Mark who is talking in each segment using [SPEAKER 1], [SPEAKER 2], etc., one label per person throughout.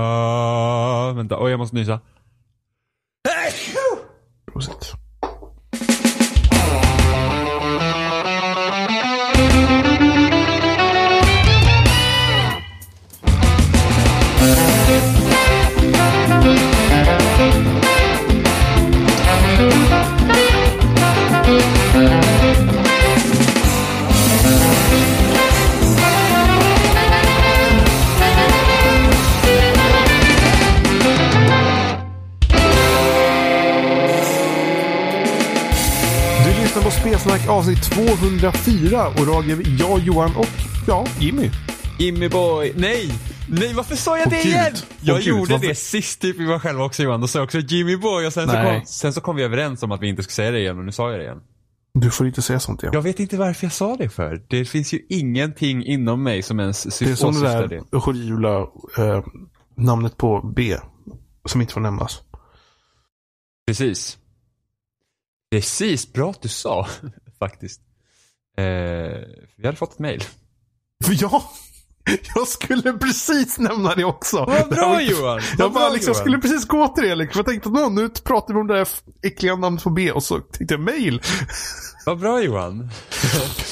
[SPEAKER 1] Uh, vänta, oj jag måste nysa.
[SPEAKER 2] Prosit. Avsnitt 204 och Roger, jag, Johan och ja, Jimmy.
[SPEAKER 1] Jimmy boy, nej! Nej varför sa jag
[SPEAKER 2] Åh,
[SPEAKER 1] det
[SPEAKER 2] Gud.
[SPEAKER 1] igen? Jag
[SPEAKER 2] Gud,
[SPEAKER 1] gjorde
[SPEAKER 2] varför-
[SPEAKER 1] det sist typ vi var själva också Johan. Då sa jag också Jimmy boy och sen så,
[SPEAKER 2] Nej.
[SPEAKER 1] kom, sen så kom vi överens om att vi inte skulle säga det igen och nu sa jag det igen.
[SPEAKER 2] Du får inte säga sånt igen.
[SPEAKER 1] Jag vet inte varför jag sa det för. Det finns ju ingenting inom mig som ens sy-
[SPEAKER 2] det är som det där horribla eh, namnet på B som inte får nämnas.
[SPEAKER 1] Precis. Precis, bra att du sa faktiskt. Eh, vi hade fått ett mail.
[SPEAKER 2] För jag, jag skulle precis nämna det också.
[SPEAKER 1] Vad bra
[SPEAKER 2] inte-
[SPEAKER 1] Johan!
[SPEAKER 2] Jag,
[SPEAKER 1] Vad
[SPEAKER 2] bara,
[SPEAKER 1] bra,
[SPEAKER 2] liksom,
[SPEAKER 1] Johan.
[SPEAKER 2] skulle precis gå till det. Liksom. Jag tänkte att "Nå, nu pratar vi om det där äckliga namnet på B och så tänkte jag mail.
[SPEAKER 1] Vad bra Johan.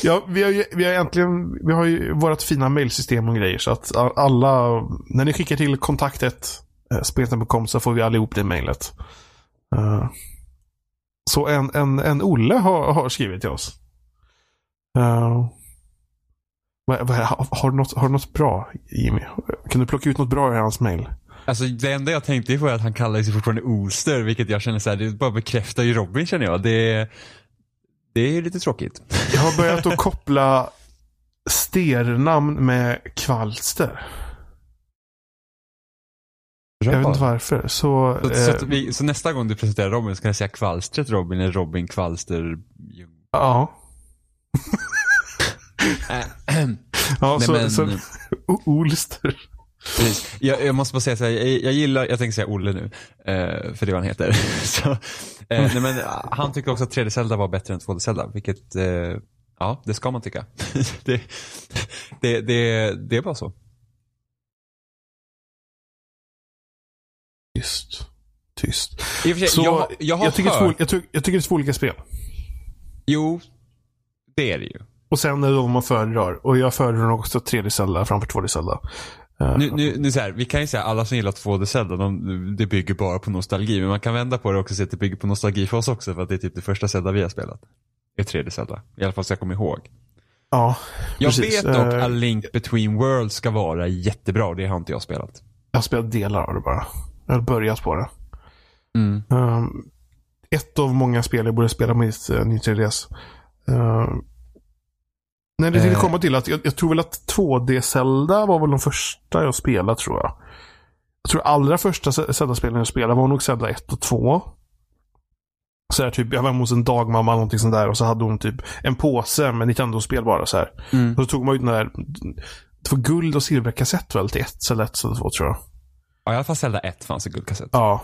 [SPEAKER 2] Ja, vi har ju vi har äntligen vi har ju vårt fina mailsystem och grejer. Så att alla, när ni skickar till kontaktet eh, spelsnack.com så får vi allihop det mailet. Eh, så en, en, en Olle har, har skrivit till oss. Uh, vad, vad, har, har, du något, har du något bra, Jimmy? Kan du plocka ut något bra i hans mail?
[SPEAKER 1] Alltså det enda jag tänkte på är att han kallar sig fortfarande Olster, vilket jag känner så här, det bara bekräftar ju Robin känner jag. Det, det är lite tråkigt.
[SPEAKER 2] Jag har börjat att koppla sternamn med kvalster. Jag vet inte varför. Så,
[SPEAKER 1] Så, så,
[SPEAKER 2] eh,
[SPEAKER 1] att vi, så nästa gång du presenterar Robin så kan jag säga Kvalstret Robin eller Robin Kvalster.
[SPEAKER 2] ja. Ja,
[SPEAKER 1] Nej,
[SPEAKER 2] så,
[SPEAKER 1] men-
[SPEAKER 2] så, Olster.
[SPEAKER 1] Precis. Jag, jag måste bara säga så här, jag, jag gillar, jag tänker säga Olle nu, eh, för det är vad han heter. så, eh, nej, men, ah, han tyckte också att 3D Zelda var bättre än 2D Zelda, vilket, eh, ja, det ska man tycka. det, det, det, det är bara så.
[SPEAKER 2] Tyst. Tyst.
[SPEAKER 1] Sig,
[SPEAKER 2] Så,
[SPEAKER 1] jag, har- jag har
[SPEAKER 2] tycker det är
[SPEAKER 1] hört,
[SPEAKER 2] två, jag, tycker, jag tycker det är två olika spel.
[SPEAKER 1] jo, det är det ju.
[SPEAKER 2] Och sen är det vad man föredrar. Och jag föredrar också 3D Zelda framför 2D Zelda. Eh,
[SPEAKER 1] Nu, nu, nu så här, vi kan ju säga alla som gillar 2D Zelda, de, det bygger bara på nostalgi. Men man kan vända på det också och säga att det bygger på nostalgi för oss också. För att det är typ det första Zelda vi har spelat. Det är 3D Zelda. I alla fall så jag kommer ihåg.
[SPEAKER 2] ja,
[SPEAKER 1] Jag
[SPEAKER 2] Precis,
[SPEAKER 1] vet dock
[SPEAKER 2] eh,
[SPEAKER 1] att Link Between Worlds ska vara jättebra. Det har inte jag spelat.
[SPEAKER 2] jag har spelat delar av det bara. Har börjat på det.
[SPEAKER 1] Mm.
[SPEAKER 2] Um, ett av många spel jag borde spela med uh, 3DS. Uh, nej, det tänkte
[SPEAKER 1] Eh.
[SPEAKER 2] komma till att jag, jag tror väl att 2D-Zelda var väl de första jag spelade tror jag. Jag tror allra första Zelda-spelen jag spelade var nog Zelda 1 och 2. Så här, typ, jag var hemma hos en dagmamma eller någonting sånt där och så hade hon typ en påse med Nintendo-spel bara så här.
[SPEAKER 1] Mm.
[SPEAKER 2] Och så tog man ut den där, det var guld och silverkassett väl till ett Zelda 1 Zelda 2 tror jag.
[SPEAKER 1] Ja, i alla fall Zelda 1 fanns i guldkassett.
[SPEAKER 2] Ja.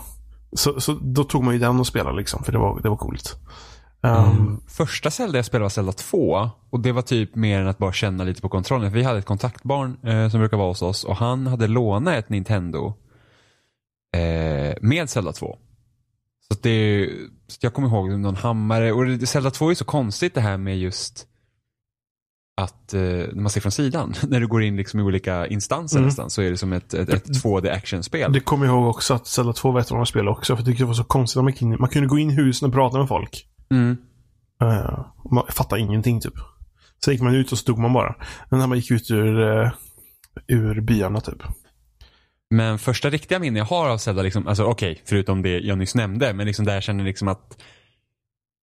[SPEAKER 2] Så, så då tog man ju den och spelade liksom, för det var, det var coolt. Um,
[SPEAKER 1] Mm. Första Zelda jag spelade var Zelda 2. Och det var typ mer än att bara känna lite på kontrollen. För vi hade ett kontaktbarn eh, som brukar vara hos oss. Och han hade lånat ett Nintendo. Eh, med Zelda 2. Så, det, så jag kommer ihåg någon hammare. Och Zelda 2 är så konstigt det här med just att eh, när man ser från sidan, när du går in liksom i olika instanser
[SPEAKER 2] Mm.
[SPEAKER 1] nästan, så är det som ett, ett, ett 2D actionspel.
[SPEAKER 2] Det kommer jag ihåg också att Zelda 2 var ett av de spel också. För jag tyckte det var så konstigt. att Man kunde, man kunde gå in i husen och prata med folk.
[SPEAKER 1] Mm.
[SPEAKER 2] Uh, man fattade ingenting typ. Så gick man ut och stod man bara. Men när man gick ut ur, eh, ur byarna typ.
[SPEAKER 1] Men första riktiga minne jag har av Zelda, liksom, alltså okej, förutom det jag nyss nämnde, men liksom där jag känner liksom att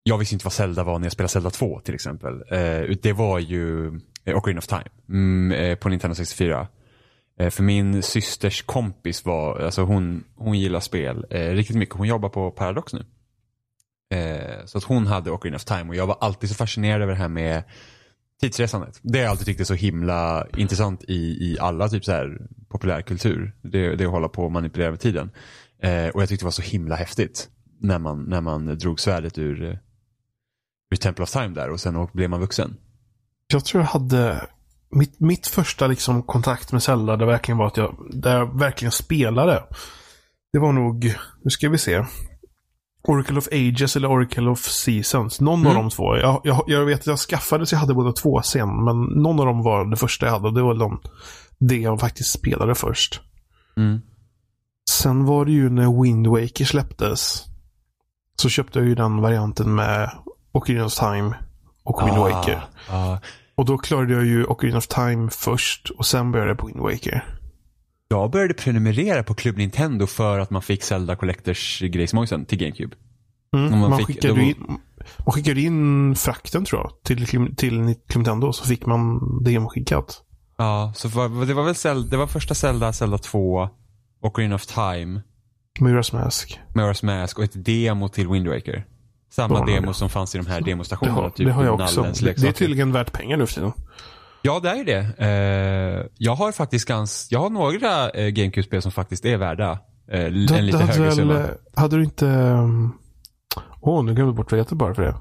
[SPEAKER 1] jag visste inte vad Zelda var när jag spelade Zelda 2 till exempel. Eh, det var ju eh, Ocarina of Time mm, eh, på Nintendo 64. Eh, för min systers kompis var, alltså hon, hon gillar spel eh, riktigt mycket. Hon jobbar på Paradox nu. Eh, så att hon hade Ocarina of Time och jag var alltid så fascinerad över det här med tidsresandet. Det har jag alltid tyckt är så himla intressant i, i alla typ så här populärkultur. Det, det är att hålla på och manipulera med tiden. Eh, och jag tyckte det var så himla häftigt när man, när man drog svärdet ur, eh, ur Temple of Time där och sen och blev man vuxen.
[SPEAKER 2] Jag tror jag hade mitt, mitt första liksom kontakt med Zelda, det verkligen var att jag, där jag verkligen spelade. Det var nog, nu ska vi se. Oracle of Ages eller Oracle of Seasons. Någon
[SPEAKER 1] Mm.
[SPEAKER 2] av de två. Jag, jag, jag vet att jag skaffade så jag hade båda två sen. Men någon av dem var det första jag hade. Och det var de, det jag faktiskt spelade först.
[SPEAKER 1] Mm.
[SPEAKER 2] Sen var det ju när Wind Waker släpptes. Så köpte jag ju den varianten med Ocarina of Time och Wind Waker.
[SPEAKER 1] Ah,
[SPEAKER 2] Och då klarade jag ju Ocarina of Time först och sen började jag på Wind Waker.
[SPEAKER 1] jag började prenumerera på Club Nintendo för att man fick Zelda Collectors grejsmojsen till GameCube.
[SPEAKER 2] Mm.
[SPEAKER 1] Man
[SPEAKER 2] Man,
[SPEAKER 1] fick-
[SPEAKER 2] skickade
[SPEAKER 1] då-
[SPEAKER 2] in, man skickade in frakten tror jag till, Klim- till Nintendo så fick man demoskickat.
[SPEAKER 1] Ja, så var, det var väl Zelda, det var första Zelda, Zelda 2, Ocarina of Time,
[SPEAKER 2] Majora's Mask.
[SPEAKER 1] Majora's Mask och ett demo till Wind Waker. Samma demo som fanns i de här
[SPEAKER 2] Det
[SPEAKER 1] demostationerna.
[SPEAKER 2] har,
[SPEAKER 1] typ
[SPEAKER 2] det har jag också. Det, det är tydligen värt pengar nu för tiden.
[SPEAKER 1] Ja, det är ju det. Eh, jag har faktiskt gans, jag har några eh, GameCube-spel som faktiskt är värda eh, en
[SPEAKER 2] Du-
[SPEAKER 1] lite högre
[SPEAKER 2] väl-
[SPEAKER 1] summa.
[SPEAKER 2] Hade du inte... um, Åh, nu glömde jag bort vad det heter bara för det.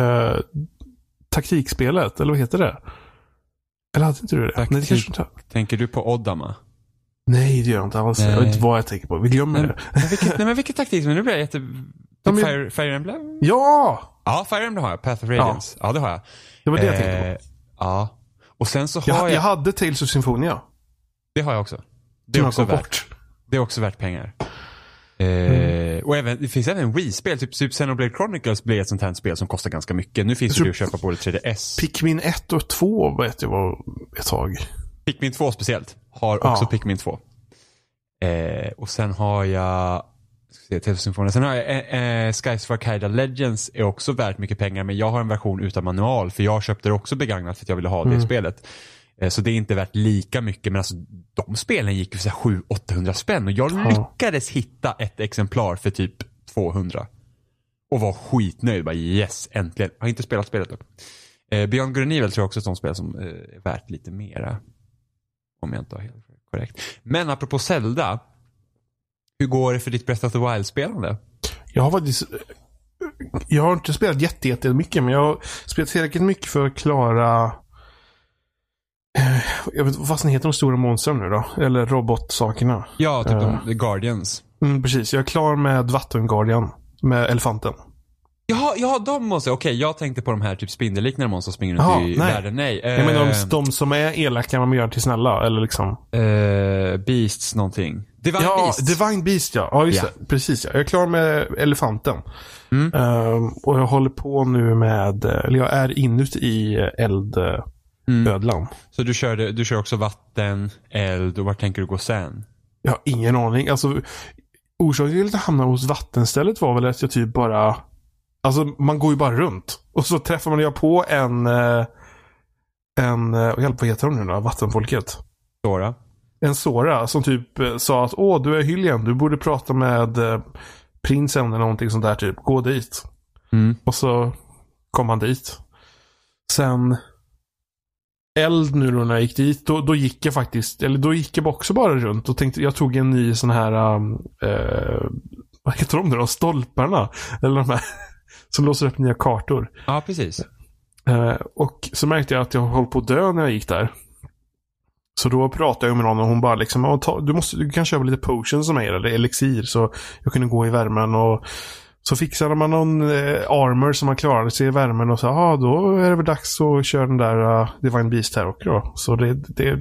[SPEAKER 2] Uh, taktikspelet, eller vad heter det? Eller hade inte du det? Nej, det kanske inte...
[SPEAKER 1] Tänker du på Oddama?
[SPEAKER 2] Nej, det gör jag inte alls. Jag vet
[SPEAKER 1] Nej.
[SPEAKER 2] inte vad jag tänker på. Vi glömmer det.
[SPEAKER 1] men, vilket, nej, men vilket taktik? Men nu blir jag jätte...
[SPEAKER 2] Ja, men-
[SPEAKER 1] Fire, Fire Emblem?
[SPEAKER 2] Ja!
[SPEAKER 1] Ja, Fire Emblem har jag. Path of Radiance. Ja, det har jag.
[SPEAKER 2] Det var det jag tänkte på.
[SPEAKER 1] Eh, Ja. Och sen så har
[SPEAKER 2] Jag,
[SPEAKER 1] jag...
[SPEAKER 2] jag hade Tales of Symphonia.
[SPEAKER 1] Det har jag också. Det är
[SPEAKER 2] som
[SPEAKER 1] också värt.
[SPEAKER 2] bort.
[SPEAKER 1] Det är också värt pengar. Eh,
[SPEAKER 2] Mm.
[SPEAKER 1] Och även, det finns även Wii-spel. Typ, typ Xenoblade Chronicles blir ett sånt här spel som kostar ganska mycket. Nu finns det att köpa på det 3DS.
[SPEAKER 2] Pikmin 1 och 2 vet jag var ett tag.
[SPEAKER 1] Pikmin 2 speciellt. Har
[SPEAKER 2] Ja.
[SPEAKER 1] också Pikmin 2. Eh, och sen har jag Symphonia. Sen har jag eh, eh, Skies for Kaida Legends är också värt mycket pengar men jag har en version utan manual för jag köpte det också begagnat för att jag ville ha det
[SPEAKER 2] Mm.
[SPEAKER 1] spelet. Eh, så det är inte värt lika mycket men alltså de spelen gick ju för 700-800 spänn och jag
[SPEAKER 2] Ja.
[SPEAKER 1] lyckades hitta ett exemplar för typ 200. Och var skitnöjd. Bara yes, äntligen. Jag har inte spelat spelet dock. Eh, Beyond Good Evil tror jag också är ett sånt spel som eh, är värt lite mera. Om jag inte har helt korrekt. Men apropå Zelda. Hur går det för ditt Breath of the Wild-spelande?
[SPEAKER 2] Jag har faktiskt... Jag har inte spelat jätte, jätte mycket, men jag har spelat tillräckligt mycket för att klara... eh, Jag vet vad fasen heter de stora monstren nu då? Eller robotsakerna.
[SPEAKER 1] Ja, typ
[SPEAKER 2] Eh.
[SPEAKER 1] de The Guardians.
[SPEAKER 2] Mm, precis, jag är klar med Vattenguardian. Med elefanten.
[SPEAKER 1] Ja, ja, de måste. Okej, jag tänkte på de här typ spindelliknande monster som springer runt
[SPEAKER 2] Jaha,
[SPEAKER 1] i
[SPEAKER 2] nej.
[SPEAKER 1] världen. Nej.
[SPEAKER 2] Jag menar
[SPEAKER 1] eh,
[SPEAKER 2] de, de som är elaka man gör till snälla. Eller liksom.
[SPEAKER 1] eh, Beasts någonting. Divine
[SPEAKER 2] ja,
[SPEAKER 1] Beasts.
[SPEAKER 2] Divine Beast ja. Ja, just
[SPEAKER 1] Ja.
[SPEAKER 2] det. Precis ja. Jag är klar med elefanten.
[SPEAKER 1] Mm.
[SPEAKER 2] Ehm, och jag håller på nu med, eller jag är inuti eldödlan.
[SPEAKER 1] Mm. Så du, körde, du kör också vatten, eld och vart tänker du gå sen?
[SPEAKER 2] Jag har ingen aning. Alltså, orsaken till att jag hamnade hos vattenstället var väl att jag typ bara... Alltså man går ju bara runt. Och så träffar man ju på en... eh, En... eh, Hjälp, vad heter de nu då? Vattenfolket.
[SPEAKER 1] Sora?
[SPEAKER 2] En Sora som typ eh, sa att Åh, du är Hylian. Du borde prata med eh, prinsen eller någonting sånt där typ. Gå dit.
[SPEAKER 1] Mm.
[SPEAKER 2] Och så kom han dit. Sen eld nu då när jag gick dit, då, då gick jag faktiskt, eller då gick jag också bara runt och tänkte, jag tog en ny sån här, um, eh, vad heter de nu då? Stolparna? Eller de här som låser upp nya kartor.
[SPEAKER 1] Ja, precis.
[SPEAKER 2] Eh, och så märkte jag att jag höll på att dö när jag gick där. Så då pratade jag med någon och hon bara liksom, "Ja, ta, du, måste, du kan köpa lite potions som mig eller elixir så jag kunde gå i värmen och så fixade man någon eh, armor som man klarade sig i värmen och så, ja då är det väl dags att köra den där uh, Divine Beast här också då. Så det, det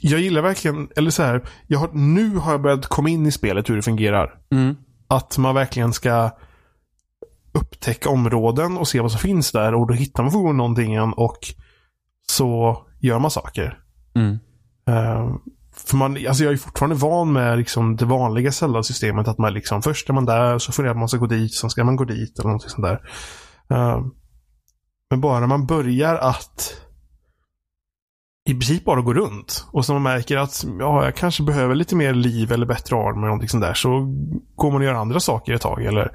[SPEAKER 2] jag gillar verkligen, eller så här, jag har, nu har jag börjat komma in i spelet hur det fungerar.
[SPEAKER 1] Mm.
[SPEAKER 2] Att man verkligen ska upptäcka områden och se vad som finns där och då hittar man förmodligen någonting och så gör man saker.
[SPEAKER 1] Mm.
[SPEAKER 2] Eh, för man, alltså jag är fortfarande van med liksom det vanliga Zelda-systemet. Att man liksom, först är man där, så funderar man man ska gå dit, sen ska man gå dit eller någonting sånt där. Eh, men bara man börjar att i princip bara går runt. Och så man märker att ja, jag kanske behöver lite mer liv eller bättre arm eller någonting sånt där. Så går man och gör andra saker ett tag. Eller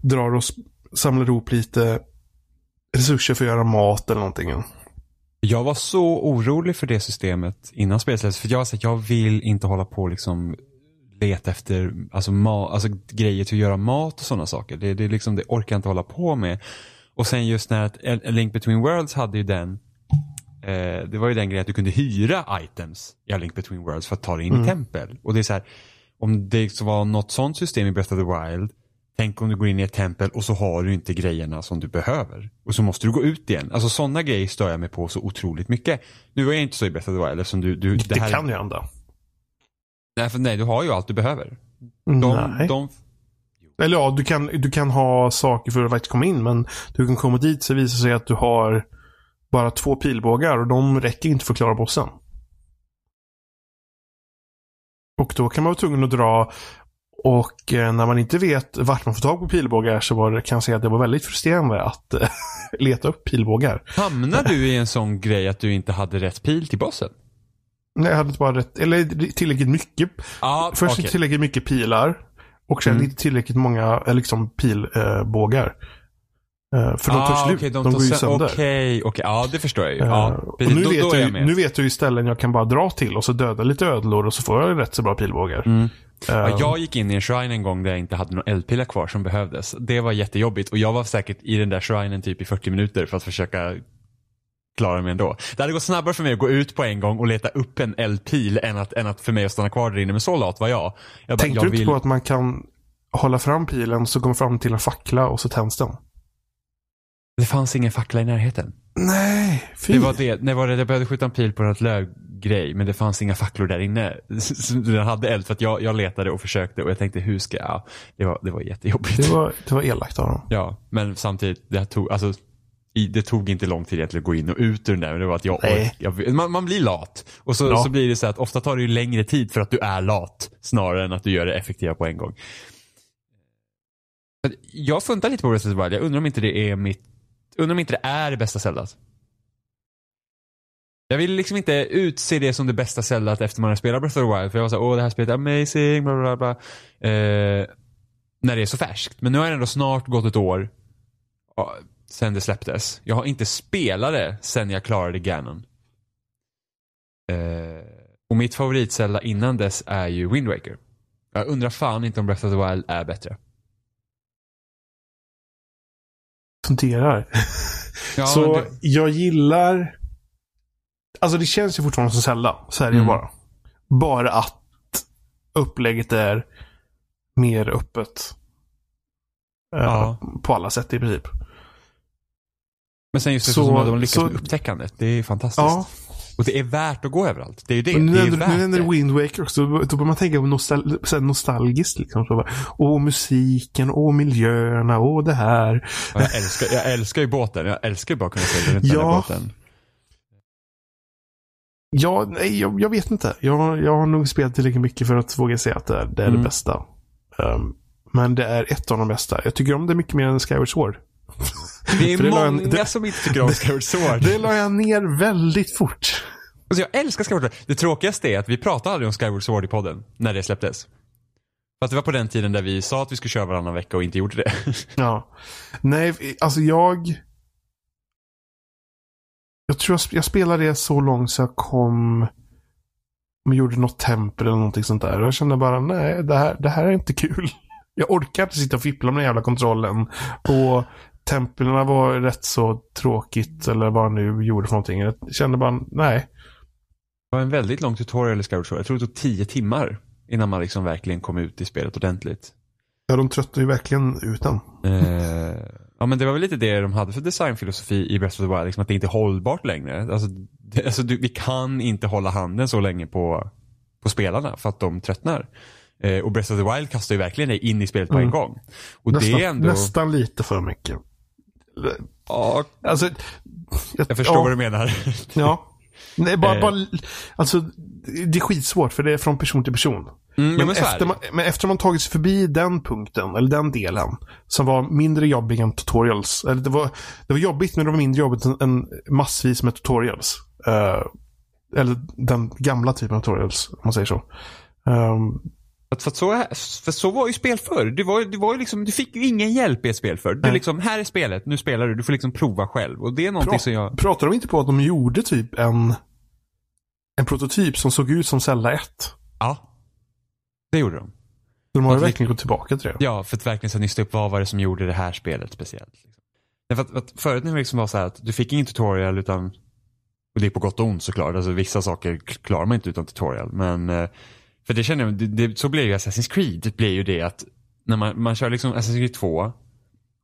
[SPEAKER 2] drar och samlar ihop lite resurser för att göra mat eller någonting.
[SPEAKER 1] Jag var så orolig för det systemet innan spelet För jag var så här, jag vill inte hålla på och liksom leta efter alltså, alltså, grejer till att göra mat och sådana saker. Det, det, liksom, det orkar jag inte hålla på med. Och sen just när att A Link Between Worlds hade ju den Eh, det var ju den grejen att du kunde hyra items i A Link Between Worlds för att ta dig in i tempel. Och det är så här, om det var något sånt system i Breath of the Wild, tänk om du går in i ett tempel och så har du inte grejerna som du behöver. Och så måste du gå ut igen. Alltså sådana grejer stör jag mig på så otroligt mycket. Nu var jag inte så i Breath of the Wild eftersom du... du
[SPEAKER 2] Det,
[SPEAKER 1] här,
[SPEAKER 2] kan ju hända.
[SPEAKER 1] Nej, för nej, du har ju allt du behöver. De,
[SPEAKER 2] Nej.
[SPEAKER 1] de,
[SPEAKER 2] Eller ja, du kan, du kan ha saker för att faktiskt komma in, men du kan komma dit så visar sig att du har bara två pilbågar och de räcker inte för att klara bossen. Och då kan man vara tvungen att dra och eh, när man inte vet vart man får tag på pilbågar så var det, kan jag säga att det var väldigt frustrerande att eh, leta upp pilbågar.
[SPEAKER 1] hamnar du i en sån grej att du inte hade rätt pil till bossen?
[SPEAKER 2] Nej, Jag hade inte bara rätt, eller tillräckligt mycket.
[SPEAKER 1] Ja,
[SPEAKER 2] Först inte tillräckligt mycket pilar. Och sen
[SPEAKER 1] Mm.
[SPEAKER 2] inte tillräckligt många eh, liksom, pilbågar. Eh, för de tar
[SPEAKER 1] Ah,
[SPEAKER 2] slut.
[SPEAKER 1] okej,
[SPEAKER 2] de,
[SPEAKER 1] tar
[SPEAKER 2] går ju
[SPEAKER 1] sö-
[SPEAKER 2] sönder.
[SPEAKER 1] Okej, okej. Ja, det förstår jag ju.
[SPEAKER 2] Eh,
[SPEAKER 1] Ja,
[SPEAKER 2] och
[SPEAKER 1] precis.
[SPEAKER 2] nu,
[SPEAKER 1] Då,
[SPEAKER 2] vet
[SPEAKER 1] då
[SPEAKER 2] jag,
[SPEAKER 1] jag
[SPEAKER 2] nu vet jag ju ställen jag kan bara dra till och så döda lite ödlor och så får jag rätt så bra pilbågar.
[SPEAKER 1] Mm. Ja, jag gick in i en shrine en gång där jag inte hade några eldpilar kvar som behövdes. Det var jättejobbigt och jag var säkert i den där shrinen typ i 40 minuter för att försöka klara mig ändå. Det hade gått snabbare för mig att gå ut på en gång och leta upp en eldpil än att, än att för mig att stanna kvar där inne. Men så lat var jag. jag bara,
[SPEAKER 2] Tänkte
[SPEAKER 1] jag
[SPEAKER 2] du inte
[SPEAKER 1] vill...
[SPEAKER 2] på att man kan hålla fram pilen så kommer fram till en fackla och så tänds den?
[SPEAKER 1] Det fanns ingen fackla i närheten.
[SPEAKER 2] Nej, fy.
[SPEAKER 1] Det var det. När var det? Jag behövde skjuta en pil på något lövgrej men det fanns inga facklor där inne. Den hade eld för att jag, jag letade och försökte och jag tänkte hur ska jag? Det var, det var jättejobbigt.
[SPEAKER 2] det, var, det var elakt av dem.
[SPEAKER 1] Ja, men samtidigt, det tog, alltså, i, det tog inte lång tid egentligen att gå in och ut ur den där. Men det var att jag, jag man, man blir lat. Och så,
[SPEAKER 2] Ja.
[SPEAKER 1] så blir det så att ofta tar det ju längre tid för att du är lat. Snarare än att du gör det effektiva på en gång. Jag funtar lite på the Wild. Jag undrar om inte det är mitt, undrar om inte det är det bästa Zeldat. Jag vill liksom inte utse det som det bästa Zeldat efter man har spelat Breath of the Wild. För jag var såhär, åh det här spelet är amazing, bla bla bla. Eh, när det är så färskt. Men nu har det ändå snart gått ett år ja, sen det släpptes. Jag har inte spelat det sen jag klarade Ganon. Eh, och mitt favoritzelda innan dess är ju Wind Waker. Jag undrar fan inte om Breath of the Wild är bättre.
[SPEAKER 2] Funderar.
[SPEAKER 1] Ja,
[SPEAKER 2] så
[SPEAKER 1] det,
[SPEAKER 2] jag gillar... Alltså det känns ju fortfarande som Zelda. Så är det ju
[SPEAKER 1] Mm.
[SPEAKER 2] bara. Bara att upplägget är mer öppet. Eh,
[SPEAKER 1] Ja.
[SPEAKER 2] På alla sätt i princip.
[SPEAKER 1] men sen just det
[SPEAKER 2] så-
[SPEAKER 1] som de lyckas
[SPEAKER 2] så-
[SPEAKER 1] med upptäckandet. Det är fantastiskt.
[SPEAKER 2] Ja.
[SPEAKER 1] Och det är värt att gå överallt. Det är ju det.
[SPEAKER 2] Men nu nämner,
[SPEAKER 1] det.
[SPEAKER 2] du Wind Waker också. Då börjar man tänka på nostal nostalgiskt. Liksom. Så bara, åh, musiken, åh, miljöerna, åh, det här.
[SPEAKER 1] Ja, Jag älskar, jag älskar ju båten. Jag älskar ju bara att kunna segla runt med den
[SPEAKER 2] Ja.
[SPEAKER 1] båten.
[SPEAKER 2] Ja, nej, jag, jag vet inte. Jag, jag har nog spelat tillräckligt mycket för att våga säga att det är det, är
[SPEAKER 1] Mm.
[SPEAKER 2] det bästa. Um, men det är ett av de bästa. Jag tycker om det mycket mer än Skyward Sword.
[SPEAKER 1] Det är
[SPEAKER 2] det la jag-
[SPEAKER 1] många
[SPEAKER 2] det-
[SPEAKER 1] som inte tycker om Skyward Sword.
[SPEAKER 2] Det la jag ner väldigt fort.
[SPEAKER 1] Alltså jag älskar Skyward Sword. Det tråkigaste är att vi pratade aldrig om Skyward Sword i podden när det släpptes. För att det var på den tiden där vi sa att vi skulle köra varannan vecka och inte gjorde det.
[SPEAKER 2] Ja. Nej, alltså jag... Jag tror jag, jag spelade det så långt så jag kom... och gjorde något tempel eller någonting sånt där. Och jag kände bara, nej, det här, det här är inte kul. Jag orkar inte sitta och fippla med den jävla kontrollen. Och templen var rätt så tråkigt, eller vad han nu gjorde för någonting. Jag kände bara, nej.
[SPEAKER 1] Det var en väldigt lång tutorial i Skyward Sword. Jag tror det tog tio timmar innan man liksom verkligen kom ut i spelet ordentligt.
[SPEAKER 2] Ja, de tröttnade ju verkligen ut den.
[SPEAKER 1] Eh, ja men det var väl lite det de hade för designfilosofi i Breath of the Wild, liksom att det inte är hållbart längre. Alltså, det, alltså du, vi kan inte hålla handen så länge på, på spelarna för att de tröttnar. Eh, och Breath of the Wild kastar ju verkligen dig in i spelet på en
[SPEAKER 2] Mm.
[SPEAKER 1] gång. Och
[SPEAKER 2] Nästan,
[SPEAKER 1] det är ändå...
[SPEAKER 2] nästan lite för mycket.
[SPEAKER 1] Ja,
[SPEAKER 2] Alltså,
[SPEAKER 1] jag förstår
[SPEAKER 2] ja.
[SPEAKER 1] vad du menar.
[SPEAKER 2] Ja. Nej, bara,
[SPEAKER 1] Eh.
[SPEAKER 2] bara, alltså, det är skitsvårt för det är från person till person.
[SPEAKER 1] Mm,
[SPEAKER 2] Men,
[SPEAKER 1] men
[SPEAKER 2] efter man, men efter man tagit sig förbi den punkten, eller den delen, som var mindre jobbig än tutorials. Eller det, var, det var jobbigt, men det var mindre jobbigt än, än massvis med tutorials. Eh, eller den gamla typen av tutorials, om man säger så. Um,
[SPEAKER 1] att- för, att så, för så var ju spel förr. Det var, det var ju liksom, du fick ju ingen hjälp i ett spel förr.
[SPEAKER 2] Nej.
[SPEAKER 1] liksom, här är spelet, nu spelar du. Du får liksom prova själv. Och det är någonting
[SPEAKER 2] pra,
[SPEAKER 1] som jag...
[SPEAKER 2] Pratar de inte på att de gjorde typ en, en prototyp som såg ut som Zelda 1?
[SPEAKER 1] Ja. Det gjorde de.
[SPEAKER 2] De har ju verkligen gått tillbaka till det.
[SPEAKER 1] Ja, för att verkligen så nysta upp vad var det som gjorde det här spelet speciellt. Liksom. Därför att, att förut när det liksom var så här att du fick ingen tutorial utan Och det är på gott och ont såklart. Alltså, vissa saker klarar man inte utan tutorial. Men, eh, för det känner jag, det, det, så blir ju Assassin's Creed. Det blir ju det att när man, man kör liksom Assassin's Creed 2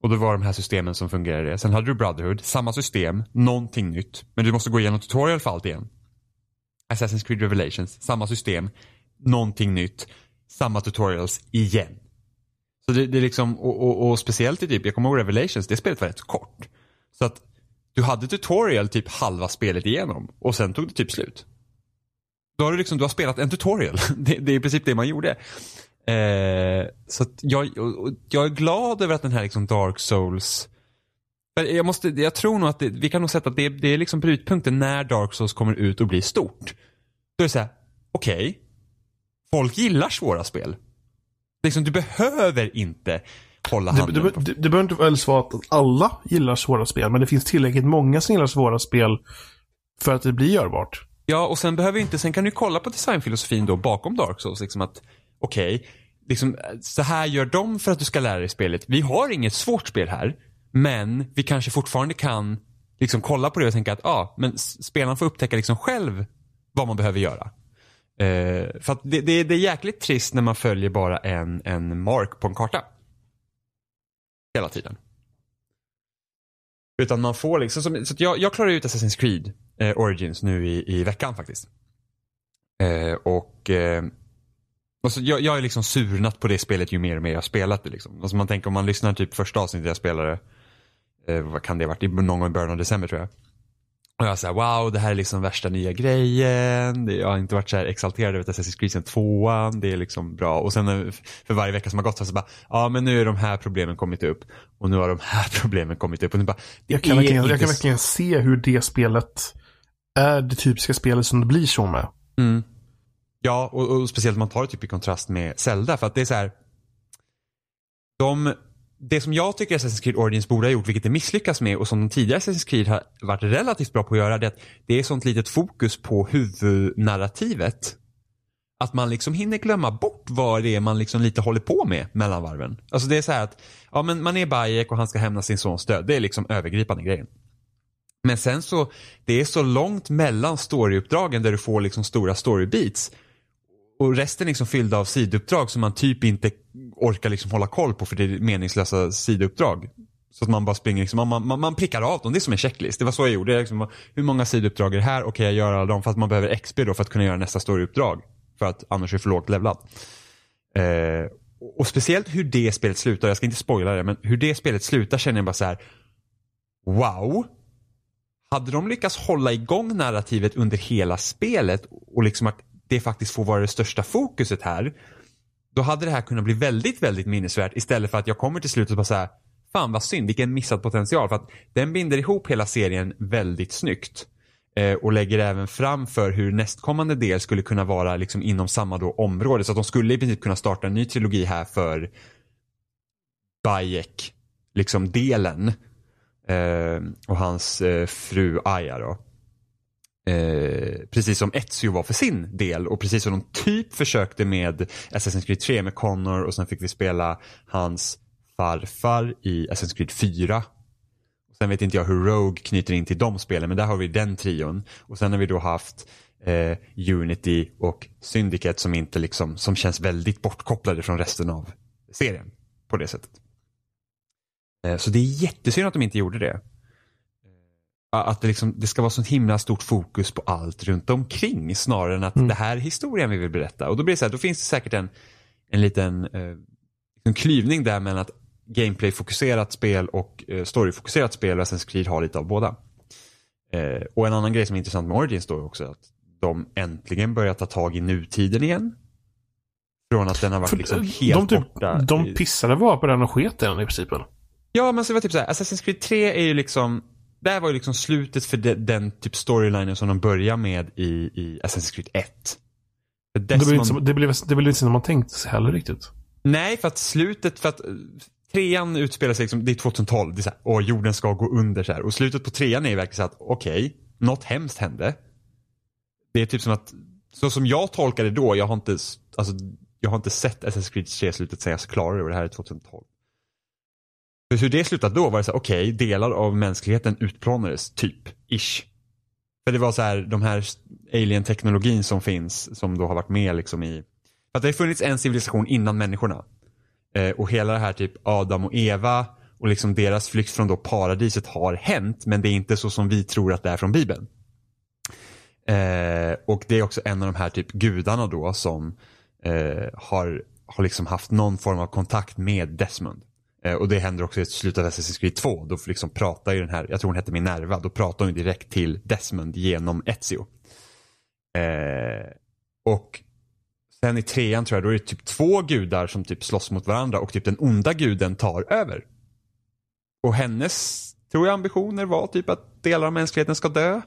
[SPEAKER 1] och då var de här systemen som fungerade. Sen hade du Brotherhood, samma system, någonting nytt. Men du måste gå igenom tutorial för allt igen. Assassin's Creed Revelations, samma system, någonting nytt, samma tutorials igen. Så det, det är liksom, och, och, och, speciellt i typ, jag kommer ihåg Revelations, det spelet var rätt kort. Så att du hade tutorial typ halva spelet igenom och sen tog det typ slut. Då har du liksom, du har spelat en tutorial. Det, det är i princip det man gjorde. Eh, så jag, jag är glad över att den här liksom Dark Souls jag, måste, jag tror nog att det, vi kan nog sätta att det, det är liksom brytpunkten när Dark Souls kommer ut och blir stort. Då är det såhär, okej. Okay, folk gillar svåra spel. Liksom, du behöver inte hålla handen
[SPEAKER 2] det, det, det behöver inte väl vara att alla gillar svåra spel, men det finns tillräckligt många som gillar svåra spel för att det blir görbart.
[SPEAKER 1] Ja, och sen behöver inte, sen kan du kolla på designfilosofin då bakom Dark Souls. Liksom att, okej, okay, liksom, så här gör de för att du ska lära dig spelet. Vi har inget svårt spel här, men vi kanske fortfarande kan liksom kolla på det och tänka att, ja, ah, men spelaren får upptäcka liksom själv vad man behöver göra. Eh, för att det, det, det, är jäkligt trist när man följer bara en, en mark på en karta. Hela tiden. Utan man får liksom, som, så jag, jag klarar ut Assassin's Creed eh, Origins nu i, i veckan faktiskt. Eh, och, eh, och så jag, jag är liksom surnat på det spelet ju mer och mer jag spelat det. Liksom. Alltså man tänker om man lyssnar typ första avsnittet jag spelade, eh, vad kan det ha varit, någon gång i början av december tror jag. Och jag säger wow, det här är liksom värsta nya grejen. Jag har inte varit så här exalterad över Assassin's Creed sen tvåan. Det är liksom bra. Och sen för varje vecka som har gått så bara, ja men nu är de här problemen kommit upp. Och nu har de här problemen kommit upp. Och nu bara,
[SPEAKER 2] jag, kan verkligen, jag kan verkligen se hur det spelet är det typiska spelet som det blir så med.
[SPEAKER 1] Mm. Ja, och, och speciellt om man tar det typ i kontrast med Zelda. För att det är så här, de det som jag tycker Assassin's Creed Origins borde ha gjort, vilket det misslyckas med och som de tidigare Assassin's Creed har varit relativt bra på att göra, det är att det är sånt litet fokus på huvudnarrativet. Att man liksom hinner glömma bort vad det är man liksom lite håller på med mellan varven. Alltså det är så här att, ja men man är Bayek och han ska hämna sin sons död. Det är liksom övergripande grejen. Men sen så, det är så långt mellan storyuppdragen där du får liksom stora storybeats och resten är liksom fyllda av sidouppdrag som man typ inte orkar liksom hålla koll på för det är meningslösa sidouppdrag. Så att man bara springer, liksom, man, man, man prickar av dem. Det är som en checklist. Det var så jag gjorde. Liksom, hur många sidouppdrag är det här? Okej, okay, jag gör alla dem. Fast man behöver XP då för att kunna göra nästa storyuppdrag. För att annars är det för lågt levlad. Eh, och speciellt hur det spelet slutar. Jag ska inte spoila det, men hur det spelet slutar känner jag bara så här. Wow. Hade de lyckats hålla igång narrativet under hela spelet och liksom att det faktiskt får vara det största fokuset här. Då hade det här kunnat bli väldigt, väldigt minnesvärt istället för att jag kommer till slutet och bara säga Fan vad synd, vilken missad potential. För att den binder ihop hela serien väldigt snyggt. Eh, och lägger även fram för hur nästkommande del skulle kunna vara liksom inom samma då område. Så att de skulle i princip kunna starta en ny trilogi här för Bayek, liksom delen. Eh, och hans eh, fru Aya då. Eh, precis som Ezio var för sin del och precis som de typ försökte med Assassin's Creed 3 med Connor och sen fick vi spela hans farfar i Assassin's Creed 4. Sen vet inte jag hur Rogue knyter in till de spelen men där har vi den trion. Och sen har vi då haft eh, Unity och Syndicate som inte liksom, som känns väldigt bortkopplade från resten av serien på det sättet. Eh, så det är jättesynd att de inte gjorde det att det, liksom, det ska vara så himla stort fokus på allt runt omkring snarare än att mm. det här är historien vi vill berätta. Och då blir det så här, då finns det säkert en, en liten eh, en klyvning där mellan att gameplay-fokuserat spel och eh, story-fokuserat spel och Assassin's Creed har lite av båda. Eh, och en annan grej som är intressant med Origins då är också att de äntligen börjar ta tag i nutiden igen. Från att den har varit liksom helt
[SPEAKER 2] de,
[SPEAKER 1] typ, borta.
[SPEAKER 2] De pissade bara på den och sket den i princip.
[SPEAKER 1] Ja, men så var typ så här, Assassin's Creed 3 är ju liksom där var ju liksom slutet för de, den typ storylinen som de börjar med i, i Assassin's Creed 1.
[SPEAKER 2] Det blev, inte som, det, blev, det blev inte som man tänkt sig heller riktigt.
[SPEAKER 1] Nej, för att slutet, för att trean utspelar sig liksom, det är 2012, det är så här, och jorden ska gå under så här. Och slutet på trean är ju verkligen så att, okej, okay, något hemskt hände. Det är typ som att, så som jag tolkade då, jag har inte, alltså, jag har inte sett Assassin's Creed 3-slutet sen jag klarade det och det här är 2012. För hur det slutade då var det så här, okej, okay, delar av mänskligheten utplånades, typ, ish. För det var så här, de här alien-teknologin som finns, som då har varit med liksom i... För att det har funnits en civilisation innan människorna. Eh, och hela det här typ Adam och Eva och liksom deras flykt från då paradiset har hänt, men det är inte så som vi tror att det är från Bibeln. Eh, och det är också en av de här typ gudarna då som eh, har, har liksom haft någon form av kontakt med Desmond. Eh, och det händer också i slutet av Assassin's Creed 2. Då liksom pratar ju den här, jag tror hon hette Minerva, då pratar hon direkt till Desmond genom Ezio. Eh, och sen i trean tror jag, då är det typ två gudar som typ slåss mot varandra och typ den onda guden tar över. Och hennes, tror jag, ambitioner var typ att delar av mänskligheten ska dö.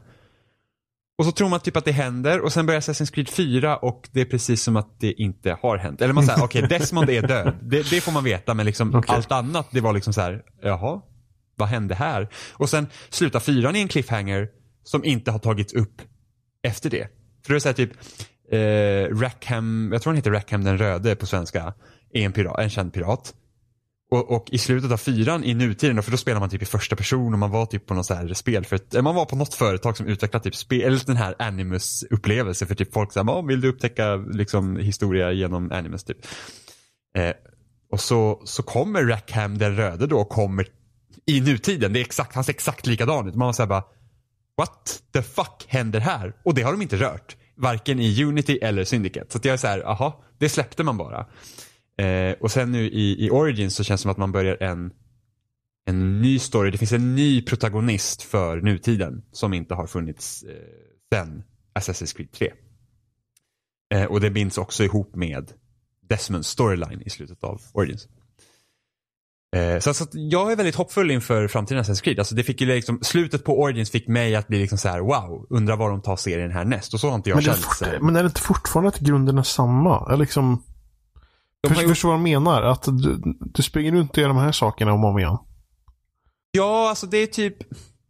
[SPEAKER 1] Och så tror man typ att det händer och sen börjar Assassin's Creed 4 och det är precis som att det inte har hänt. Eller man säger, okej okay, Desmond är död. Det, det, får man veta men liksom okay. allt annat det var liksom så här, jaha, vad hände här? Och sen slutar fyran i en cliffhanger som inte har tagits upp efter det. För det är så här typ, eh, Rackham, jag tror han heter Rackham den röde på svenska, är en, pirat, en känd pirat. Och, och, i slutet av fyran i nutiden, för då spelar man typ i första person och man var typ på något så här spel. För eh, man var på något företag som utvecklade typ spel, eller den här Animus upplevelse för typ folk säger, vill du upptäcka liksom historia genom Animus typ. Eh, och så, så kommer Rackham den röde då och kommer i nutiden. Det är exakt, han ser exakt likadan ut. Man var såhär bara, what the fuck händer här? Och det har de inte rört. Varken i Unity eller Syndicate. Så att jag är så här, aha, det släppte man bara. Eh, och sen nu i, i Origins så känns det som att man börjar en, en ny story. Det finns en ny protagonist för nutiden som inte har funnits eh, sen Assassin's Creed 3. Eh, och det binds också ihop med Desmonds storyline i slutet av Origins. Eh, så, så jag är väldigt hoppfull inför framtiden Assassin's Creed. Alltså det fick ju liksom, slutet på Origins fick mig att bli liksom så här: wow, undrar vad de tar serien här näst. Och så har inte jag
[SPEAKER 2] men
[SPEAKER 1] känt.
[SPEAKER 2] Men är det inte fortfarande att grunden är samma? Är liksom... De Förstår du vad jag menar? Att du, du springer runt och gör de här sakerna om och om igen.
[SPEAKER 1] Ja, alltså det är typ...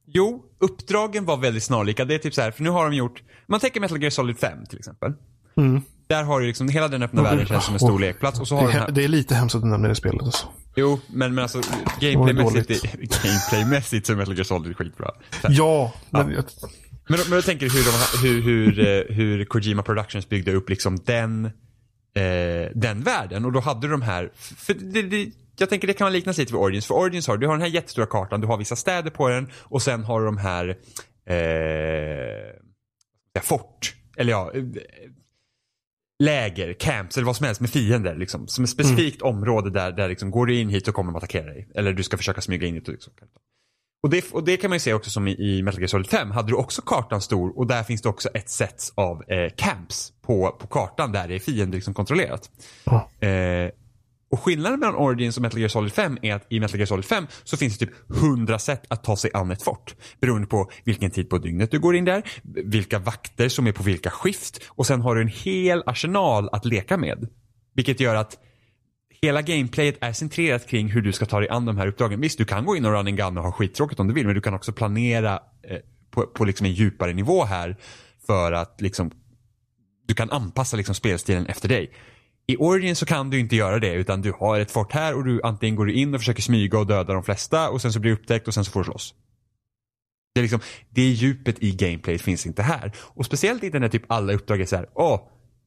[SPEAKER 1] Jo, uppdragen var väldigt snarlika. Det är typ så här, för nu har de gjort... Man tänker Metal Gear Solid 5 till exempel.
[SPEAKER 2] Mm.
[SPEAKER 1] Där har du liksom, hela den öppna världen känns som en stor lekplats. Och så har
[SPEAKER 2] det, här... det är lite hemskt att du nämner det spelet alltså.
[SPEAKER 1] Jo, men, men alltså gameplaymässigt, gameplaymässigt så är Metal Gear Solid skitbra.
[SPEAKER 2] Här. Ja, men...
[SPEAKER 1] Ja. Men, men jag tänker hur, de, hur, hur, eh, hur Kojima Productions byggde upp liksom den eh, den världen. Och då hade du de här, för det, det, jag tänker det kan liknas lite vid Origins. För Origins har du har den här jättestora kartan, du har vissa städer på den och sen har du de här eh, fort, eller ja, eh, läger, camps eller vad som helst med fiender. Liksom, som ett specifikt mm. område där, där liksom, går du in hit så kommer de att attackera dig. Eller du ska försöka smyga in hit. Och, liksom. och, det, och det kan man ju se också som i, i Metal Gear Solid 5. Hade du också kartan stor och där finns det också ett set av eh, camps på, på kartan där det är fiender liksom kontrollerat. Oh. Eh, och skillnaden mellan Origins och Metal Gear Solid 5 är att i Metal Gear Solid 5 så finns det typ 100 sätt att ta sig an ett fort. Beroende på vilken tid på dygnet du går in där, vilka vakter som är på vilka skift och sen har du en hel arsenal att leka med. Vilket gör att hela gameplayet är centrerat kring hur du ska ta dig an de här uppdragen. Visst, du kan gå in och running gun och ha skittråkigt om du vill, men du kan också planera eh, på, på liksom en djupare nivå här för att liksom du kan anpassa liksom spelstilen efter dig. I Origin så kan du inte göra det utan du har ett fort här och du antingen går du in och försöker smyga och döda de flesta och sen så blir du upptäckt och sen så får du slåss. Det, är liksom, det djupet i gameplayet finns inte här. Och speciellt inte när typ alla uppdrag är så här, åh,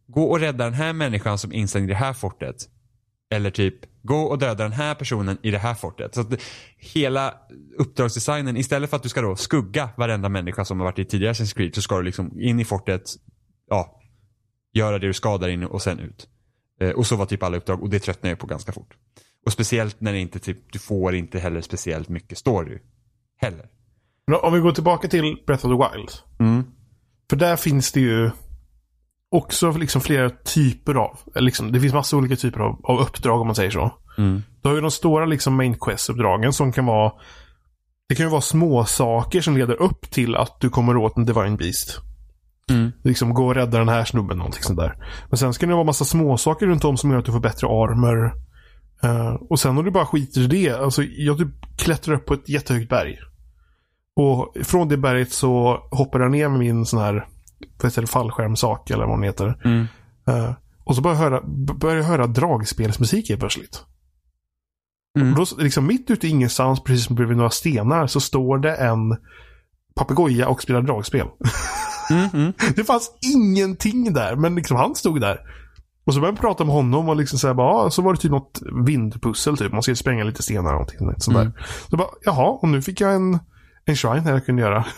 [SPEAKER 1] gå och rädda den här människan som är instängd i det här fortet. Eller typ, gå och döda den här personen i det här fortet. Så att hela uppdragsdesignen, istället för att du ska då skugga varenda människa som har varit i tidigare Assassin's Creed så ska du liksom in i fortet, ja, göra det du ska där inne och sen ut. Eh, och så var typ alla uppdrag och det tröttnar jag på ganska fort. Och speciellt när det inte typ, du får inte heller speciellt mycket story. Heller.
[SPEAKER 2] Men om vi går tillbaka till Breath of the Wild.
[SPEAKER 1] Mm.
[SPEAKER 2] För där finns det ju också liksom flera typer av, liksom, det finns massa olika typer av, av uppdrag om man säger så.
[SPEAKER 1] Mm.
[SPEAKER 2] Du har ju de stora liksom main quest-uppdragen som kan vara Det kan ju vara små saker som leder upp till att du kommer åt en Divine Beast.
[SPEAKER 1] Mm.
[SPEAKER 2] Liksom gå och rädda den här snubben, någonting sånt där. Men sen ska det vara massa småsaker runt om som gör att du får bättre armor. Uh, och sen om du bara skiter i det. Alltså, jag typ klättrar upp på ett jättehögt berg. Och från det berget så hoppar jag ner med min sån här det, fallskärmsak eller vad den heter.
[SPEAKER 1] Mm.
[SPEAKER 2] Uh, och så börjar jag höra, börjar jag höra dragspelsmusik helt plötsligt.
[SPEAKER 1] Mm.
[SPEAKER 2] Och då, liksom mitt ute i ingenstans, precis som bredvid några stenar, så står det en papegoja och spela dragspel.
[SPEAKER 1] Mm, mm.
[SPEAKER 2] Det fanns ingenting där, men liksom han stod där. Och så började jag prata med honom och liksom säga bara, ah, så var det typ något vindpussel typ. Man ska spränga lite stenar och någonting sånt där.
[SPEAKER 1] Mm.
[SPEAKER 2] Så bara, jaha, och nu fick jag en, en shrine här jag kunde göra.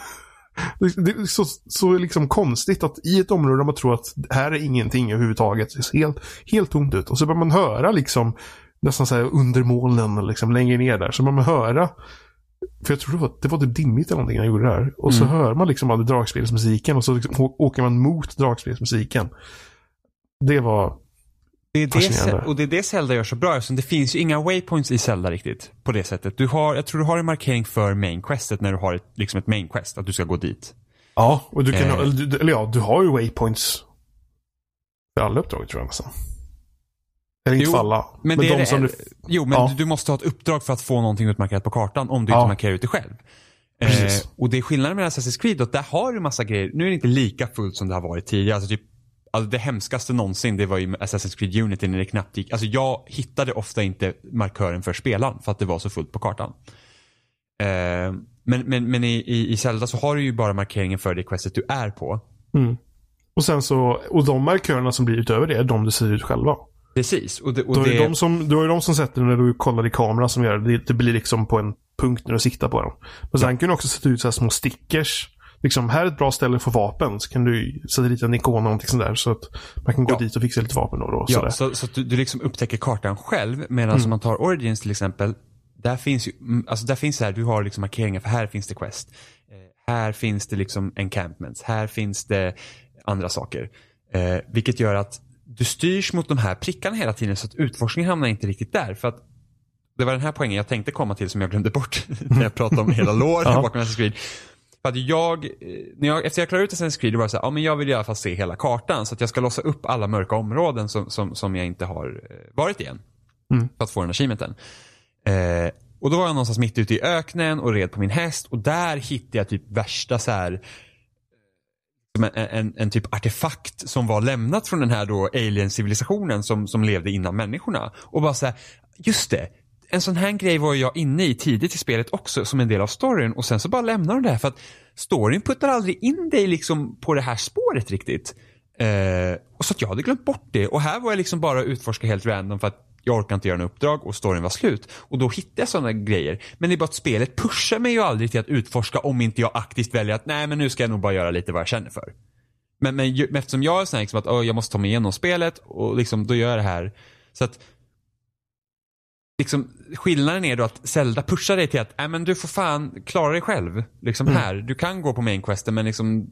[SPEAKER 2] Det det är så, så liksom konstigt att i ett område där man tror att här är ingenting överhuvudtaget. Det ser helt, helt tomt ut. Och så börjar man höra liksom nästan så här under molnen liksom längre ner där. Så man höra för jag tror det var, det var typ dimmigt eller någonting när jag gjorde det här. Och så
[SPEAKER 1] Mm.
[SPEAKER 2] hör man liksom all dragspelsmusiken och så liksom åker man mot dragspelsmusiken. Det var...
[SPEAKER 1] Det är det, och det är det Zelda gör så bra eftersom det finns ju inga waypoints i Zelda riktigt. På det sättet. Du har, jag tror du har en markering för main questet när du har ett, liksom ett main quest. Att du ska gå dit.
[SPEAKER 2] Ja, och du kan,
[SPEAKER 1] Eh.
[SPEAKER 2] eller, eller ja, du har ju waypoints för alla uppdrag tror jag nästan. Eller inte
[SPEAKER 1] Jo,
[SPEAKER 2] för alla.
[SPEAKER 1] Men, är
[SPEAKER 2] de
[SPEAKER 1] det,
[SPEAKER 2] som du...
[SPEAKER 1] Jo, men
[SPEAKER 2] Ja.
[SPEAKER 1] du, måste ha ett uppdrag för att få någonting utmarkerat på kartan om du
[SPEAKER 2] Ja.
[SPEAKER 1] inte markerar ut det själv. Eh, och det är skillnaden med Assassin's Creed att där har du massa grejer. Nu är det inte lika fullt som det har varit tidigare. Alltså typ, alltså det hemskaste någonsin det var ju Assassin's Creed Unity när det knappt gick. Alltså jag hittade ofta inte markören för spelaren för att det var så fullt på kartan. Eh, men men, men i, i, i Zelda så har du ju bara markeringen för det questet du är på.
[SPEAKER 2] Mm. Och sen så, och de markörerna som blir utöver det är de du ser ut själva.
[SPEAKER 1] Precis. Och det, och
[SPEAKER 2] Du har,
[SPEAKER 1] det,
[SPEAKER 2] de som, har ju de som sätter när du kollar i kameran som gör det. Det blir liksom på en punkt när du siktar på dem. Men sen kan du också sätta ut så små stickers. Liksom, här är ett bra ställe för vapen. Så kan du sätta dit en ikon och någonting sånt där. Så att man kan gå
[SPEAKER 1] Ja.
[SPEAKER 2] dit och fixa lite vapen då. och då
[SPEAKER 1] Ja,
[SPEAKER 2] sådär.
[SPEAKER 1] så, så att du, du liksom upptäcker kartan själv. Medan
[SPEAKER 2] Mm.
[SPEAKER 1] om man tar Origins till exempel. Där finns ju, mm, alltså där finns så här, du har liksom markeringar för här finns det quest. Eh, här finns det liksom encampments. Här finns det andra saker. Eh, vilket gör att du styrs mot de här prickarna hela tiden så att utforskningen hamnar inte riktigt där. För att det var den här poängen jag tänkte komma till som jag glömde bort när jag pratade om hela låren
[SPEAKER 2] Ja.
[SPEAKER 1] bakom Assassin's Creed. För att jag, eh, när jag, efter jag klarade ut Assassin's Creed, det var så här, ja men jag vill i alla fall se hela kartan. Så att jag ska låsa upp alla mörka områden som, som, som jag inte har eh, varit i än.
[SPEAKER 2] Mm.
[SPEAKER 1] För att få den achievementen. Eh, och då var jag någonstans mitt ute i öknen och red på min häst och där hittade jag typ värsta så här som en, en, en typ artefakt som var lämnat från den här då alien-civilisationen som, som levde innan människorna. Och bara såhär, just det. En sån här grej var jag inne i tidigt i spelet också som en del av storyn och sen så bara lämnar de det här för att storyn puttar aldrig in dig liksom på det här spåret riktigt. Eh, och så att jag hade glömt bort det och här var jag liksom bara utforska helt random för att jag orkar inte göra en uppdrag och storyn var slut. Och då hittade jag sådana grejer. Men det är bara att spelet pushar mig ju aldrig till att utforska om inte jag aktivt väljer att nej men nu ska jag nog bara göra lite vad jag känner för. Men, men, men eftersom jag är sån här liksom att "Åh, jag måste ta mig igenom spelet och liksom då gör jag det här. Så att liksom, skillnaden är då att Zelda pushar dig till att äh, men du får fan klara dig själv. Liksom här, du kan gå på main questen men liksom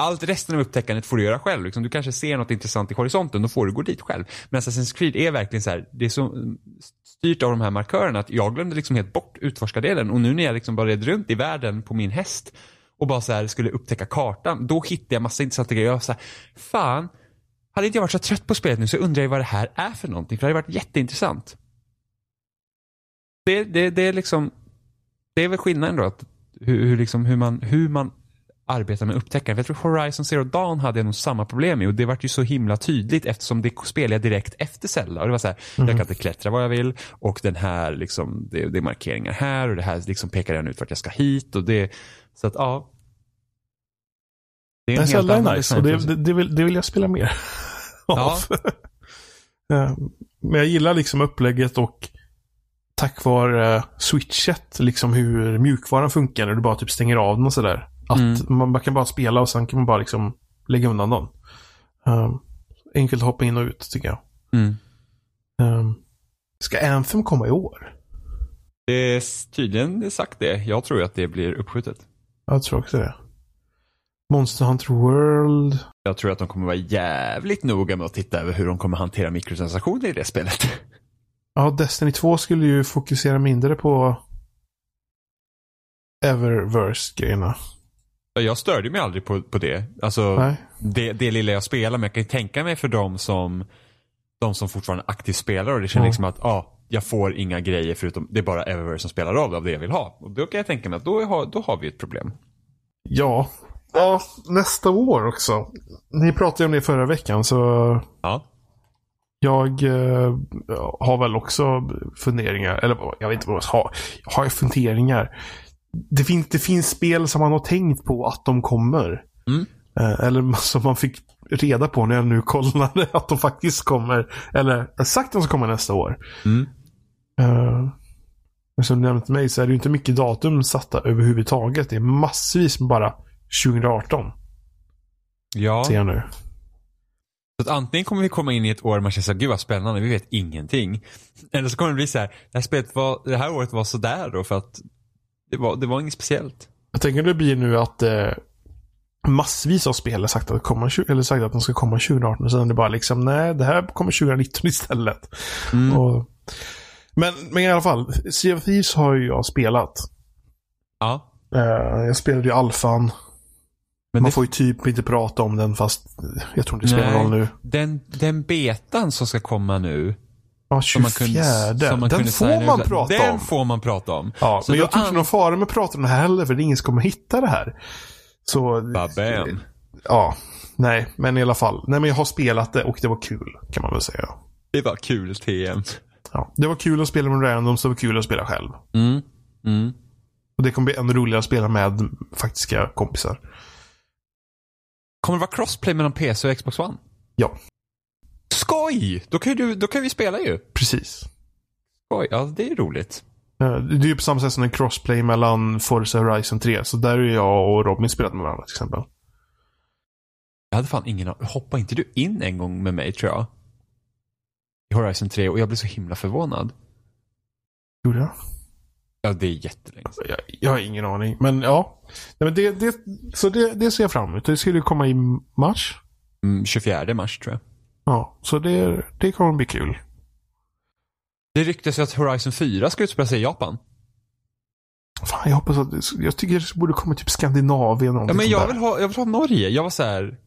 [SPEAKER 1] allt resten av upptäckandet får du göra själv. Liksom, du kanske ser något intressant i horisonten, då får du gå dit själv. Men Assassin's Creed är verkligen så här, det är så mm, styrt av de här markörerna att jag glömde liksom helt bort utforskardelen. Och nu när jag liksom bara red runt i världen på min häst och bara så här skulle upptäcka kartan, då hittade jag massa intressanta grejer. Jag var så här, fan, hade inte jag varit så trött på spelet nu så undrar jag vad det här är för någonting. För det hade varit jätteintressant. Det, det, det är liksom, det är väl skillnaden då. Att hur, hur, liksom, hur, man, hur man arbetar med upptäckaren. För jag tror Horizon Zero Dawn hade jag nog samma problem med och det vart ju så himla tydligt eftersom det spelade jag direkt efter Zelda. Och det var så här, jag kan inte klättra vad jag vill och den här liksom, det, det är markeringar här och det här liksom pekar den ut vart jag ska hit och det, så att ja. Det
[SPEAKER 2] Men Zelda är
[SPEAKER 1] annan
[SPEAKER 2] nice och det, det, vill, det vill jag spela mer
[SPEAKER 1] Ja.
[SPEAKER 2] Eh, Men jag gillar liksom upplägget och tack vare eh, switchet, liksom hur mjukvaran funkar när du bara typ stänger av den och sådär. Att
[SPEAKER 1] Mm.
[SPEAKER 2] man, man kan bara spela och sen kan man bara liksom lägga undan den. Um, enkelt att hoppa in och ut tycker jag.
[SPEAKER 1] Mm.
[SPEAKER 2] Um, ska Anthem komma i år?
[SPEAKER 1] Det är tydligen sagt det. Jag tror att det blir uppskjutet.
[SPEAKER 2] Jag tror också det. Monster Hunter World.
[SPEAKER 1] Jag tror att de kommer vara jävligt noga med att titta över hur de kommer hantera mikrotransaktioner i det spelet.
[SPEAKER 2] Ja, Destiny 2 skulle ju fokusera mindre på Eververse-grejerna.
[SPEAKER 1] Jag störde mig aldrig på, på det. Alltså, det, det lilla jag spelar, men jag kan ju tänka mig för dem som, de som fortfarande aktivt spelar och det känner
[SPEAKER 2] Ja.
[SPEAKER 1] liksom att ah, jag får inga grejer förutom det är bara Eververse som spelar roll av det jag vill ha. Och då kan jag tänka mig att då har, då har vi ett problem.
[SPEAKER 2] Ja. Ja, nästa år också. Ni pratade om det förra veckan så
[SPEAKER 1] Ja.
[SPEAKER 2] jag eh, har väl också funderingar. Eller jag vet inte vad jag har. Jag har funderingar. Det, finns, det finns spel som man har tänkt på att de kommer.
[SPEAKER 1] Mm.
[SPEAKER 2] Eh, eller som man fick reda på när jag nu kollade att de faktiskt kommer. Eller sagt att de ska komma nästa år.
[SPEAKER 1] Mm.
[SPEAKER 2] Uh, men som du nämnde till mig så är det ju inte mycket datum satta överhuvudtaget. Det är massvis med bara 2018.
[SPEAKER 1] Ja.
[SPEAKER 2] Ser jag nu.
[SPEAKER 1] Så att antingen kommer vi komma in i ett år där man känner såhär, gud vad spännande, vi vet ingenting. Eller så kommer det bli så här, det här spelet var, det här året var sådär då för att det var, det var inget speciellt.
[SPEAKER 2] Jag tänker det blir nu att eh, massvis av spel har sagt att, komma, eller sagt att de ska komma 2018. Och sen är det bara liksom, nej, det här kommer 2019 istället.
[SPEAKER 1] Mm.
[SPEAKER 2] Och, men, men i alla fall, Sea of Thieves har ju jag spelat.
[SPEAKER 1] Ja.
[SPEAKER 2] Eh, jag spelade ju alfan.
[SPEAKER 1] Men
[SPEAKER 2] Man
[SPEAKER 1] det,
[SPEAKER 2] får ju typ inte prata om den fast jag tror inte det spelar
[SPEAKER 1] Nej.
[SPEAKER 2] roll nu.
[SPEAKER 1] den, den betan som ska komma nu.
[SPEAKER 2] Ja,
[SPEAKER 1] Som
[SPEAKER 2] 24.
[SPEAKER 1] man kunde, som man
[SPEAKER 2] den
[SPEAKER 1] kunde
[SPEAKER 2] får man prata
[SPEAKER 1] den
[SPEAKER 2] om.
[SPEAKER 1] får man prata om.
[SPEAKER 2] Ja,
[SPEAKER 1] Så
[SPEAKER 2] men jag tror inte någon fara med att prata om det här heller för det är ingen som kommer hitta det här. Så...
[SPEAKER 1] Babam.
[SPEAKER 2] Ja. Nej, men i alla fall. Nej, men jag har spelat det och det var kul. Kan man väl säga.
[SPEAKER 1] Det var kul TM.
[SPEAKER 2] Ja. Det var kul att spela med random, så det var kul att spela själv.
[SPEAKER 1] Mm. Mm.
[SPEAKER 2] Och det kommer bli ännu roligare att spela med faktiska kompisar.
[SPEAKER 1] Kommer det vara crossplay mellan PC och Xbox One?
[SPEAKER 2] Ja,
[SPEAKER 1] Skoj! Då kan, du, då kan vi spela ju.
[SPEAKER 2] precis.
[SPEAKER 1] Skoj, ja det är roligt.
[SPEAKER 2] Eh, Det är ju på samma sätt som en crossplay mellan Forza Horizon 3. Så där är jag och Robin spelat med varandra till exempel.
[SPEAKER 1] Jag hade fan ingen Hoppa inte du in en gång med mig tror jag? I Horizon 3 och jag blev så himla förvånad.
[SPEAKER 2] Gjorde jag?
[SPEAKER 1] Ja, det är jättelänge sedan.
[SPEAKER 2] Jag, jag har ingen aning. Men ja. Nej, men det, det, så det, det ser jag fram emot. Det skulle komma i mars.
[SPEAKER 1] Mm, 24 mars tror jag.
[SPEAKER 2] Ja, så det, det kommer bli kul.
[SPEAKER 1] Det ryktas ju att Horizon 4 ska utspela sig i Japan.
[SPEAKER 2] Fan, jag hoppas att jag tycker det borde komma typ Skandinavien.
[SPEAKER 1] Ja, men jag vill, ha, jag vill ha Norge. Jag var så här.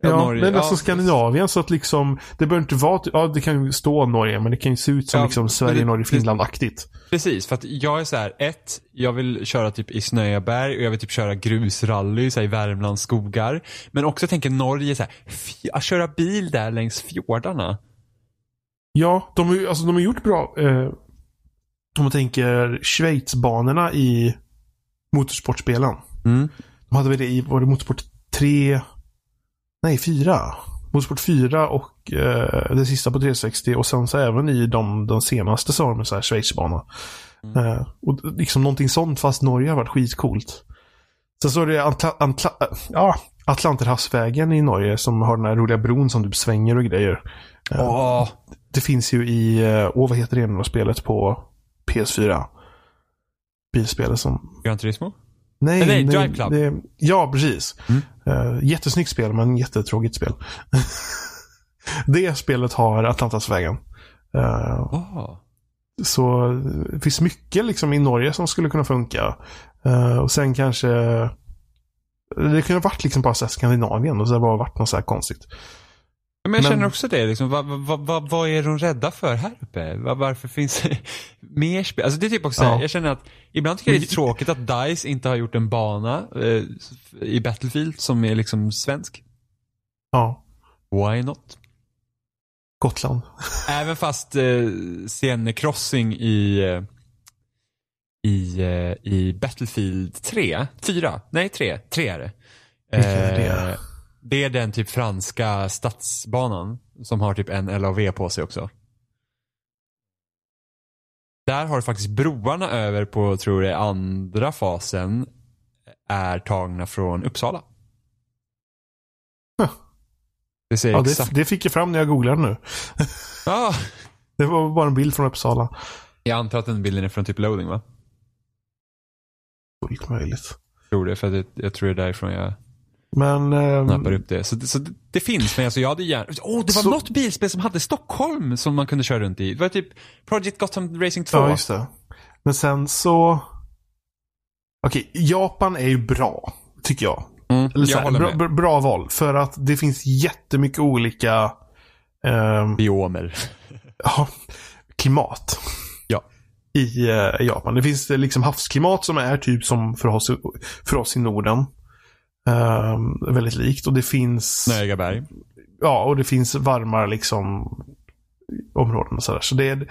[SPEAKER 2] Ja,
[SPEAKER 1] Norge.
[SPEAKER 2] men alltså
[SPEAKER 1] ja,
[SPEAKER 2] Skandinavien så att liksom, det behöver inte vara, ja det kan ju stå Norge, men det kan ju se ut som
[SPEAKER 1] Ja,
[SPEAKER 2] liksom Sverige,
[SPEAKER 1] det-
[SPEAKER 2] Norge, Finland-aktigt.
[SPEAKER 1] Precis, för att jag är så här, ett, jag vill köra typ i Snöaberg och jag vill typ köra grusrally så här, i Värmlands skogar. Men också tänker Norge så här, att köra bil där längs fjordarna.
[SPEAKER 2] Ja, de har alltså, de har gjort bra, eh, om man tänker Schweizbanorna i motorsportspelen.
[SPEAKER 1] Mm.
[SPEAKER 2] De hade väl det i, var det Motorsport 3? Nej, 4. Motorsport 4 och eh, det sista på 360 och sen så även i de, de senaste så har de så här Schweizbana. Eh, och liksom någonting sånt fast Norge har varit skitcoolt. Sen så är det Antla, Antla, ja, Atlanterhavsvägen i Norge som har den här roliga bron som typ svänger och grejer. Eh,
[SPEAKER 1] Åh,
[SPEAKER 2] Det finns ju i, eh, åh vad heter det nu spelet på PS4? Bilspelet som
[SPEAKER 1] Gran Turismo?
[SPEAKER 2] Nej,
[SPEAKER 1] Nej, Drive Club.
[SPEAKER 2] Det, ja, precis.
[SPEAKER 1] Mm.
[SPEAKER 2] Uh, jättesnyggt spel, men jättetråkigt spel. det spelet har Atlantasvägen. Uh,
[SPEAKER 1] Åh.
[SPEAKER 2] så det finns mycket liksom i Norge som skulle kunna funka. Eh, och sen kanske det kunde ha varit liksom bara så Skandinavien och så har det bara varit något så här konstigt.
[SPEAKER 1] Men jag
[SPEAKER 2] Men-
[SPEAKER 1] känner också det, liksom, vad, vad, vad, vad är de rädda för här uppe? Var, varför finns det mer spel? Alltså det är typ också,
[SPEAKER 2] Ja.
[SPEAKER 1] jag känner att ibland tycker jag det är tråkigt att DICE inte har gjort en bana eh, i Battlefield som är liksom svensk.
[SPEAKER 2] Ja,
[SPEAKER 1] Why not?
[SPEAKER 2] Gotland.
[SPEAKER 1] Även fast eh, i, eh, i, eh, i Battlefield 3, 4, nej 3, 3 är det.
[SPEAKER 2] Vilken är det?
[SPEAKER 1] Det är den typ franska stadsbanan som har typ en LAV på sig också. Där har du faktiskt broarna över på, tror jag, andra fasen är tagna från Uppsala.
[SPEAKER 2] Huh.
[SPEAKER 1] Det ser
[SPEAKER 2] Ja,
[SPEAKER 1] exakt...
[SPEAKER 2] det, det fick jag fram när jag googlade nu.
[SPEAKER 1] Ah,
[SPEAKER 2] Det var bara en bild från Uppsala.
[SPEAKER 1] jag antar att den bilden är från typ loading va?
[SPEAKER 2] Fullt möjligt.
[SPEAKER 1] tror det, för jag, jag tror det är därifrån jag
[SPEAKER 2] Men... ehm,
[SPEAKER 1] snappar upp det. Så, det- så det, det finns, men alltså jag hade gärna... Åh, det var
[SPEAKER 2] Så-
[SPEAKER 1] något bilspel som hade Stockholm som man kunde köra runt i. Det var typ Project Gotham Racing 2.
[SPEAKER 2] Ja, just det. Men sen så... Okej, Japan är ju bra. Tycker jag.
[SPEAKER 1] Mm,
[SPEAKER 2] Eller så
[SPEAKER 1] jag
[SPEAKER 2] här,
[SPEAKER 1] håller
[SPEAKER 2] bra, bra, val. För att det finns jättemycket olika ehm,
[SPEAKER 1] Biomer.
[SPEAKER 2] ja, klimat.
[SPEAKER 1] Ja.
[SPEAKER 2] I eh, Japan. Det finns liksom havsklimat som är typ som för oss, för oss i Norden. Ehm, väldigt likt. Och det finns...
[SPEAKER 1] Snögaberg.
[SPEAKER 2] Ja, och det finns varmare liksom områden och sådär. Så det är...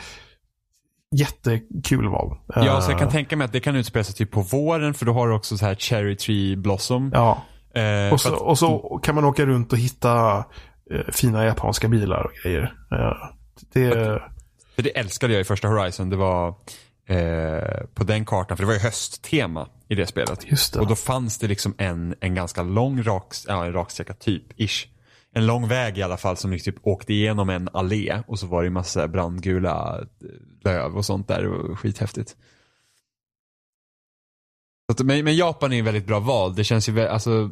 [SPEAKER 2] jättekul val.
[SPEAKER 1] Ja, så jag kan
[SPEAKER 2] Eh,
[SPEAKER 1] tänka mig att det kan utspela sig typ på våren för då har du också så här Cherry Tree Blossom.
[SPEAKER 2] Ja,
[SPEAKER 1] Eh,
[SPEAKER 2] och så,
[SPEAKER 1] att-
[SPEAKER 2] och så kan man åka runt och hitta eh, fina japanska bilar och grejer. Eh, det,
[SPEAKER 1] För det älskade jag i första Horizon. Det var eh, på den kartan, för det var ju hösttema i det spelet.
[SPEAKER 2] Det.
[SPEAKER 1] Och då fanns det liksom en, en ganska lång rak, ja, en raksträcka typ, ish. En lång väg i alla fall som liksom typ åkte igenom en allé och så var det ju massa brandgula eh, löv och sånt där. Det var skithäftigt. Att, men, men Japan är ju väldigt bra val. Det känns ju alltså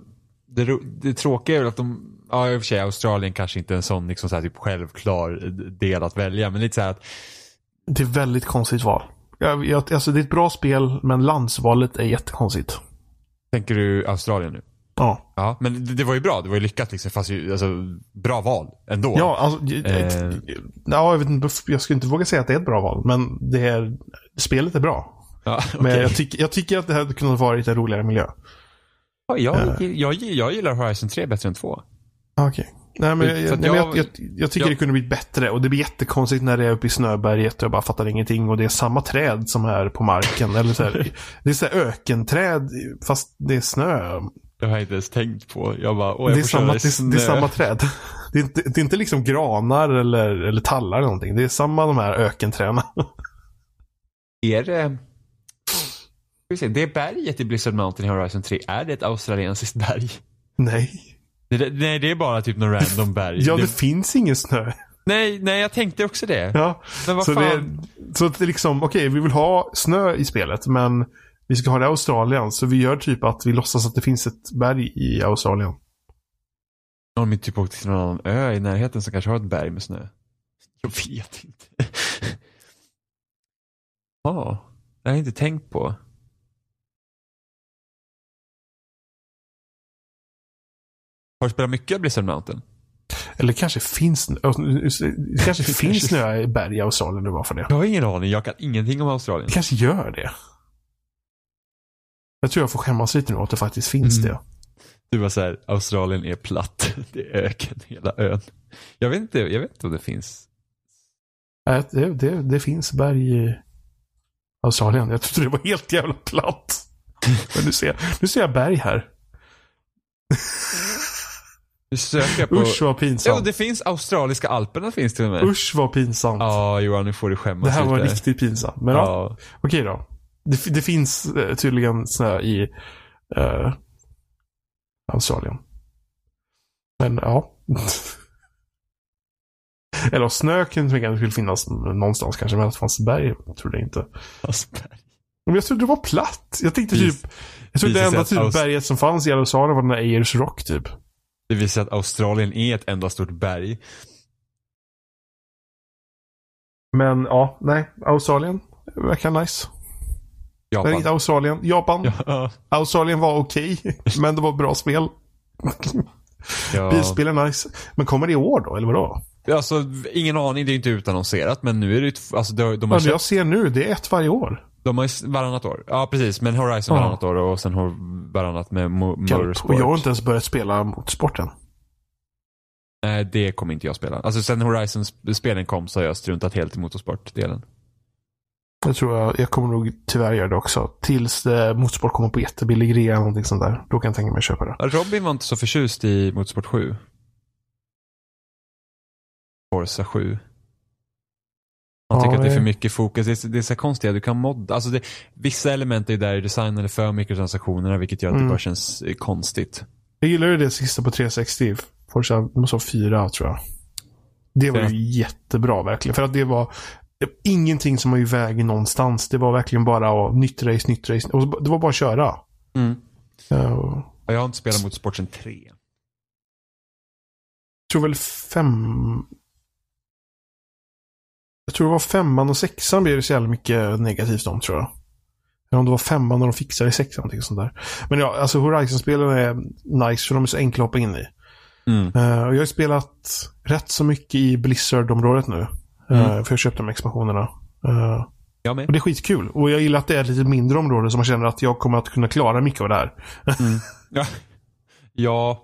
[SPEAKER 1] det, det tråkiga är väl att de, ja i och för sig Australien kanske inte är en sån liksom så här, typ självklar del att välja. Men lite så här att
[SPEAKER 2] det är väldigt konstigt val. Jag, jag, alltså det är ett bra spel, men landsvalet är jättekonstigt.
[SPEAKER 1] Tänker du Australien nu?
[SPEAKER 2] Ja,
[SPEAKER 1] Ja, men det, det var ju bra. Det var ju lyckat liksom. Fast ju, alltså, bra val ändå.
[SPEAKER 2] ja alltså,
[SPEAKER 1] Eh.
[SPEAKER 2] ja, jag, vet inte, jag skulle inte våga säga att det är ett bra val, men det är, spelet är bra.
[SPEAKER 1] Ja,
[SPEAKER 2] Men
[SPEAKER 1] okej.
[SPEAKER 2] jag, tycker, jag tycker att det hade kunnat vara en roligare miljö.
[SPEAKER 1] ja, jag,
[SPEAKER 2] Eh.
[SPEAKER 1] jag, jag gillar Horizon 3 bättre än 2.
[SPEAKER 2] Okej. Nej, men, jag, nej,
[SPEAKER 1] jag-
[SPEAKER 2] jag, jag, jag tycker det kunde blivit bättre. Och det blir jättekonstigt när det är uppe i snöberget och jag bara fattar ingenting. Och det är samma träd som är på marken. Eller så här, det är så här ökenträd fast det är snö.
[SPEAKER 1] Det har jag inte ens tänkt på. Jag bara, åh jag
[SPEAKER 2] Det är, samma, det, det är samma träd. Det är, inte, det är inte liksom granar eller, eller tallar eller någonting. Det är samma de här ökenträden.
[SPEAKER 1] Är det... Ska vi se, det berget i Blizzard Mountain i Horizon 3, är det ett australiensiskt berg?
[SPEAKER 2] Nej.
[SPEAKER 1] Det, nej, det är bara typ någon random berg.
[SPEAKER 2] Ja, det
[SPEAKER 1] det,
[SPEAKER 2] finns ingen snö.
[SPEAKER 1] nej, nej, jag tänkte också det.
[SPEAKER 2] Ja.
[SPEAKER 1] Men vad
[SPEAKER 2] Så,
[SPEAKER 1] fan.
[SPEAKER 2] det, är- så att det liksom, okej, vi vill ha snö i spelet, men vi ska ha det i Australien. Så vi gör typ att vi låtsas att det finns ett berg i Australien.
[SPEAKER 1] Har de typ åkt till någon annan ö i närheten som kanske har ett berg med snö? Jag vet inte. Ja, det har jag inte tänkt på. Har du spelat mycket Blizzard Mountain?
[SPEAKER 2] Eller kanske finns, det kanske finns i berg i Australien nu för det.
[SPEAKER 1] Jag har ingen aning, jag kan ingenting om Australien.
[SPEAKER 2] Det kanske gör det. Jag tror jag får skämmas lite nu att det faktiskt finns
[SPEAKER 1] Mm.
[SPEAKER 2] det.
[SPEAKER 1] Du var såhär, Australien är platt. Det är öken hela ön. Jag vet inte, jag vet inte om det finns.
[SPEAKER 2] Det, det, det finns berg i Australien. Jag trodde det var helt jävla platt. Men nu ser jag, nu ser jag berg här.
[SPEAKER 1] Nu söker jag på...
[SPEAKER 2] Usch vad
[SPEAKER 1] Jo,
[SPEAKER 2] pinsamt.
[SPEAKER 1] det finns australiska alperna finns till och med.
[SPEAKER 2] Usch vad pinsamt.
[SPEAKER 1] Ja, Johan, nu får du skämmas
[SPEAKER 2] det här var
[SPEAKER 1] lite.
[SPEAKER 2] riktigt pinsamt. Men ja, okej då. Det, det finns eh, tydligen snö i eh, Australien. Men ja. Eller snö kan jag tänka mig skulle finnas någonstans kanske, men att det fanns berg trodde jag inte. Men jag trodde det var platt. Jag tänkte typ, jag trodde det enda typ berget som fanns i Australien var den där Ayers Rock typ.
[SPEAKER 1] Det visar att Australien är ett enda stort berg.
[SPEAKER 2] Men ja, nej. Australien verkar nice.
[SPEAKER 1] Japan.
[SPEAKER 2] Nej, inte Australien. Japan.
[SPEAKER 1] Ja,
[SPEAKER 2] Australien var okej, men det var bra spel.
[SPEAKER 1] ja.
[SPEAKER 2] Bilspel är nice. Men kommer det i år då, eller vadå?
[SPEAKER 1] Alltså, ingen aning, det är inte utannonserat men nu är det ju alltså, de, har
[SPEAKER 2] Men
[SPEAKER 1] köpt,
[SPEAKER 2] jag ser nu, det är ett varje år.
[SPEAKER 1] De har ju varannat år. Ja precis, men Horizon
[SPEAKER 2] Ja.
[SPEAKER 1] varannat år och sen har varannat med. Motorsport.
[SPEAKER 2] Och jag har inte ens börjat spela motorsporten.
[SPEAKER 1] Nej, det kommer inte jag spela. Alltså sen Horizon-spelen kom så har jag struntat helt i motorsportdelen.
[SPEAKER 2] Jag tror jag, jag kommer nog tyvärr göra det också. Tills eh, motorsport kommer på jättebillig rea eller någonting sånt där. Då kan jag tänka mig att köpa det.
[SPEAKER 1] Robin var inte så förtjust i Motorsport 7. Forza 7.
[SPEAKER 2] Ja,
[SPEAKER 1] tycker att det är för mycket fokus. Det är, det är så konstigt, du kan modda. Alltså det, vissa element är ju där designade för mikrotransaktionerna vilket gör att
[SPEAKER 2] Mm.
[SPEAKER 1] det bara känns eh, konstigt.
[SPEAKER 2] Jag gillar ju det sista på 360. Forza, måste vara fyra tror jag. Det var
[SPEAKER 1] Ja.
[SPEAKER 2] ju jättebra verkligen. För att det var ingenting som var i vägen någonstans. Det var verkligen bara att nytt race, nytt race. Och det var bara att köra.
[SPEAKER 1] Mm.
[SPEAKER 2] Uh,
[SPEAKER 1] jag har inte spelat Motorsport sedan 3.
[SPEAKER 2] tror väl fem... Jag tror det var femman och sexan blev det så jävla mycket negativt om tror jag. Eller om det var femman och de fixade i sexan. Någonting sånt där. Men ja, alltså Horizon-spelen är nice för de är så enkla att hoppa in i.
[SPEAKER 1] Mm.
[SPEAKER 2] Eh, och jag har spelat rätt så mycket i Blizzard-området nu. Eh,
[SPEAKER 1] Mm.
[SPEAKER 2] För jag köpte de expansionerna. Eh,
[SPEAKER 1] Jag
[SPEAKER 2] och
[SPEAKER 1] med.
[SPEAKER 2] det är skitkul. Och jag gillar att det är ett lite mindre område så man känner att jag kommer att kunna klara mycket av det här.
[SPEAKER 1] Mm. Ja. ja.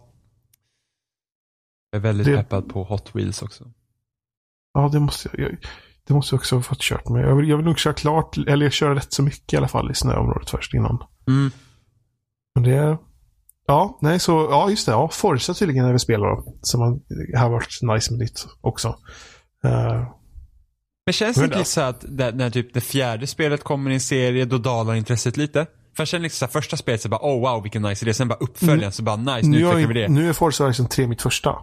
[SPEAKER 1] Jag är väldigt
[SPEAKER 2] Det-
[SPEAKER 1] peppad på Hot Wheels också.
[SPEAKER 2] Ja, det måste jag. Jag, Det måste jag också ha fått kört med. Jag vill, jag vill nog köra klart, eller köra rätt så mycket i alla fall i snöområdet först innan.
[SPEAKER 1] Mm.
[SPEAKER 2] Men det... Ja, nej så, ja just det. Ja, Forza tydligen är vi spelar då. Som har, varit nice med ditt också. Uh,
[SPEAKER 1] Men känns det inte lite så att när, när typ det fjärde spelet kommer i en serie, då dalar intresset lite? För jag känner liksom så här, första spelet så bara oh wow vilken nice idé. Sen bara uppföljaren så bara nice, nu, nu utvecklar vi det.
[SPEAKER 2] Nu är Forza Horizon 3 mitt första.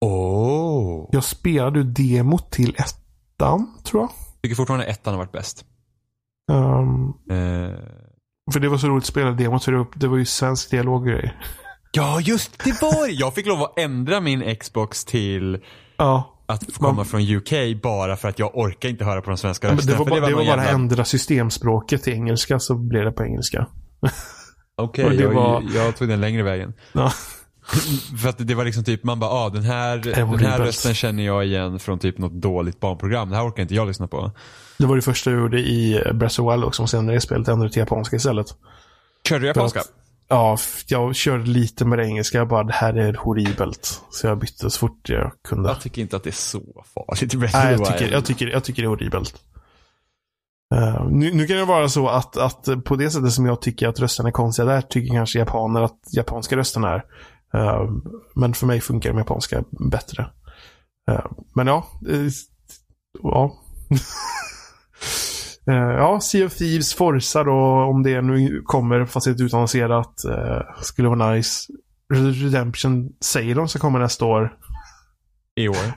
[SPEAKER 1] Oh.
[SPEAKER 2] Jag spelade demot till ettan, tror jag.
[SPEAKER 1] Tycker fortfarande ettan har varit bäst.
[SPEAKER 2] Um, uh. För det var så roligt att spela demot, för det var, det var ju svensk dialog grejer.
[SPEAKER 1] Ja, just det var! Jag fick lov att ändra min Xbox till
[SPEAKER 2] ja.
[SPEAKER 1] att komma man, från UK bara för att jag orkar inte höra på de svenska rösterna.
[SPEAKER 2] Det var, bara, det var, det var bara jävla... ändra systemspråket till engelska så blev det på engelska.
[SPEAKER 1] Okej, okay, jag, var... jag tog den längre vägen.
[SPEAKER 2] Ja.
[SPEAKER 1] För att det var liksom typ, man bara, ah, den här, den här rösten känner jag igen från typ något dåligt barnprogram. Det här orkar inte jag lyssna på.
[SPEAKER 2] Det var det första jag gjorde i Breath of Wild och senare i spelet ändrade till japanska istället.
[SPEAKER 1] Körde du japanska?
[SPEAKER 2] ja, jag körde lite med det engelska. Jag bara, det här är horribelt. Så jag bytte så fort jag kunde.
[SPEAKER 1] Jag tycker inte att det är så farligt.
[SPEAKER 2] Nej, jag tycker, jag, tycker, jag tycker det är horribelt. Uh, nu, nu, kan det vara så att, att på det sättet som jag tycker att rösten är konstiga där tycker kanske japaner att japanska rösten är. Uh, men för mig funkar de japanska bättre. Uh, men ja. ja. ja, Sea of Thieves, Forza då, om det nu kommer, fast det är utannonserat. skulle vara nice. Redemption säger de ska komma nästa år.
[SPEAKER 1] I år?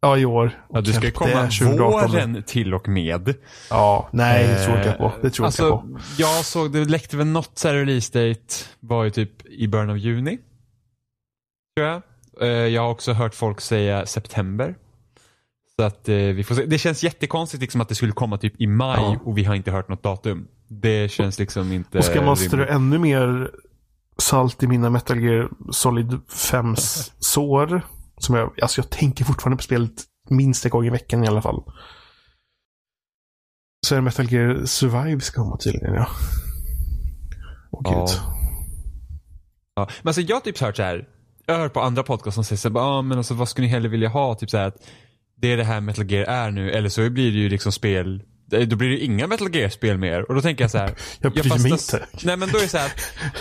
[SPEAKER 2] Ja, i år.
[SPEAKER 1] Ja, du ska komma våren till och med.
[SPEAKER 2] Ja, nej, det tror inte jag på. Det tror alltså, jag på.
[SPEAKER 1] Jag såg, det läckte väl något så här release date, var ju typ i början av juni tror jag. Eh, jag har också hört folk säga september. Så att eh, vi får se. Det känns jättekonstigt liksom att det skulle komma typ i maj ja. och vi har inte hört något datum. Det känns liksom inte
[SPEAKER 2] Och ska man strö ännu mer salt i mina Metal Gear Solid 5 sår. Som jag, alltså jag tänker fortfarande på spelet minst en gång i veckan i alla fall. Så är det Metal Gear Survive ska komma tydligen ja. Åh
[SPEAKER 1] ja. gud. Ja. Men alltså jag har typ hört så här jag har hört på andra podcast som säger så ah, men alltså vad skulle ni hellre vilja ha? Typ så här att det är det här Metal Gear är nu. Eller så blir det ju liksom spel då blir det inga Metal Gear-spel mer. Och då tänker jag så här.
[SPEAKER 2] Jag bryr mig inte.
[SPEAKER 1] Nej men då är det så här.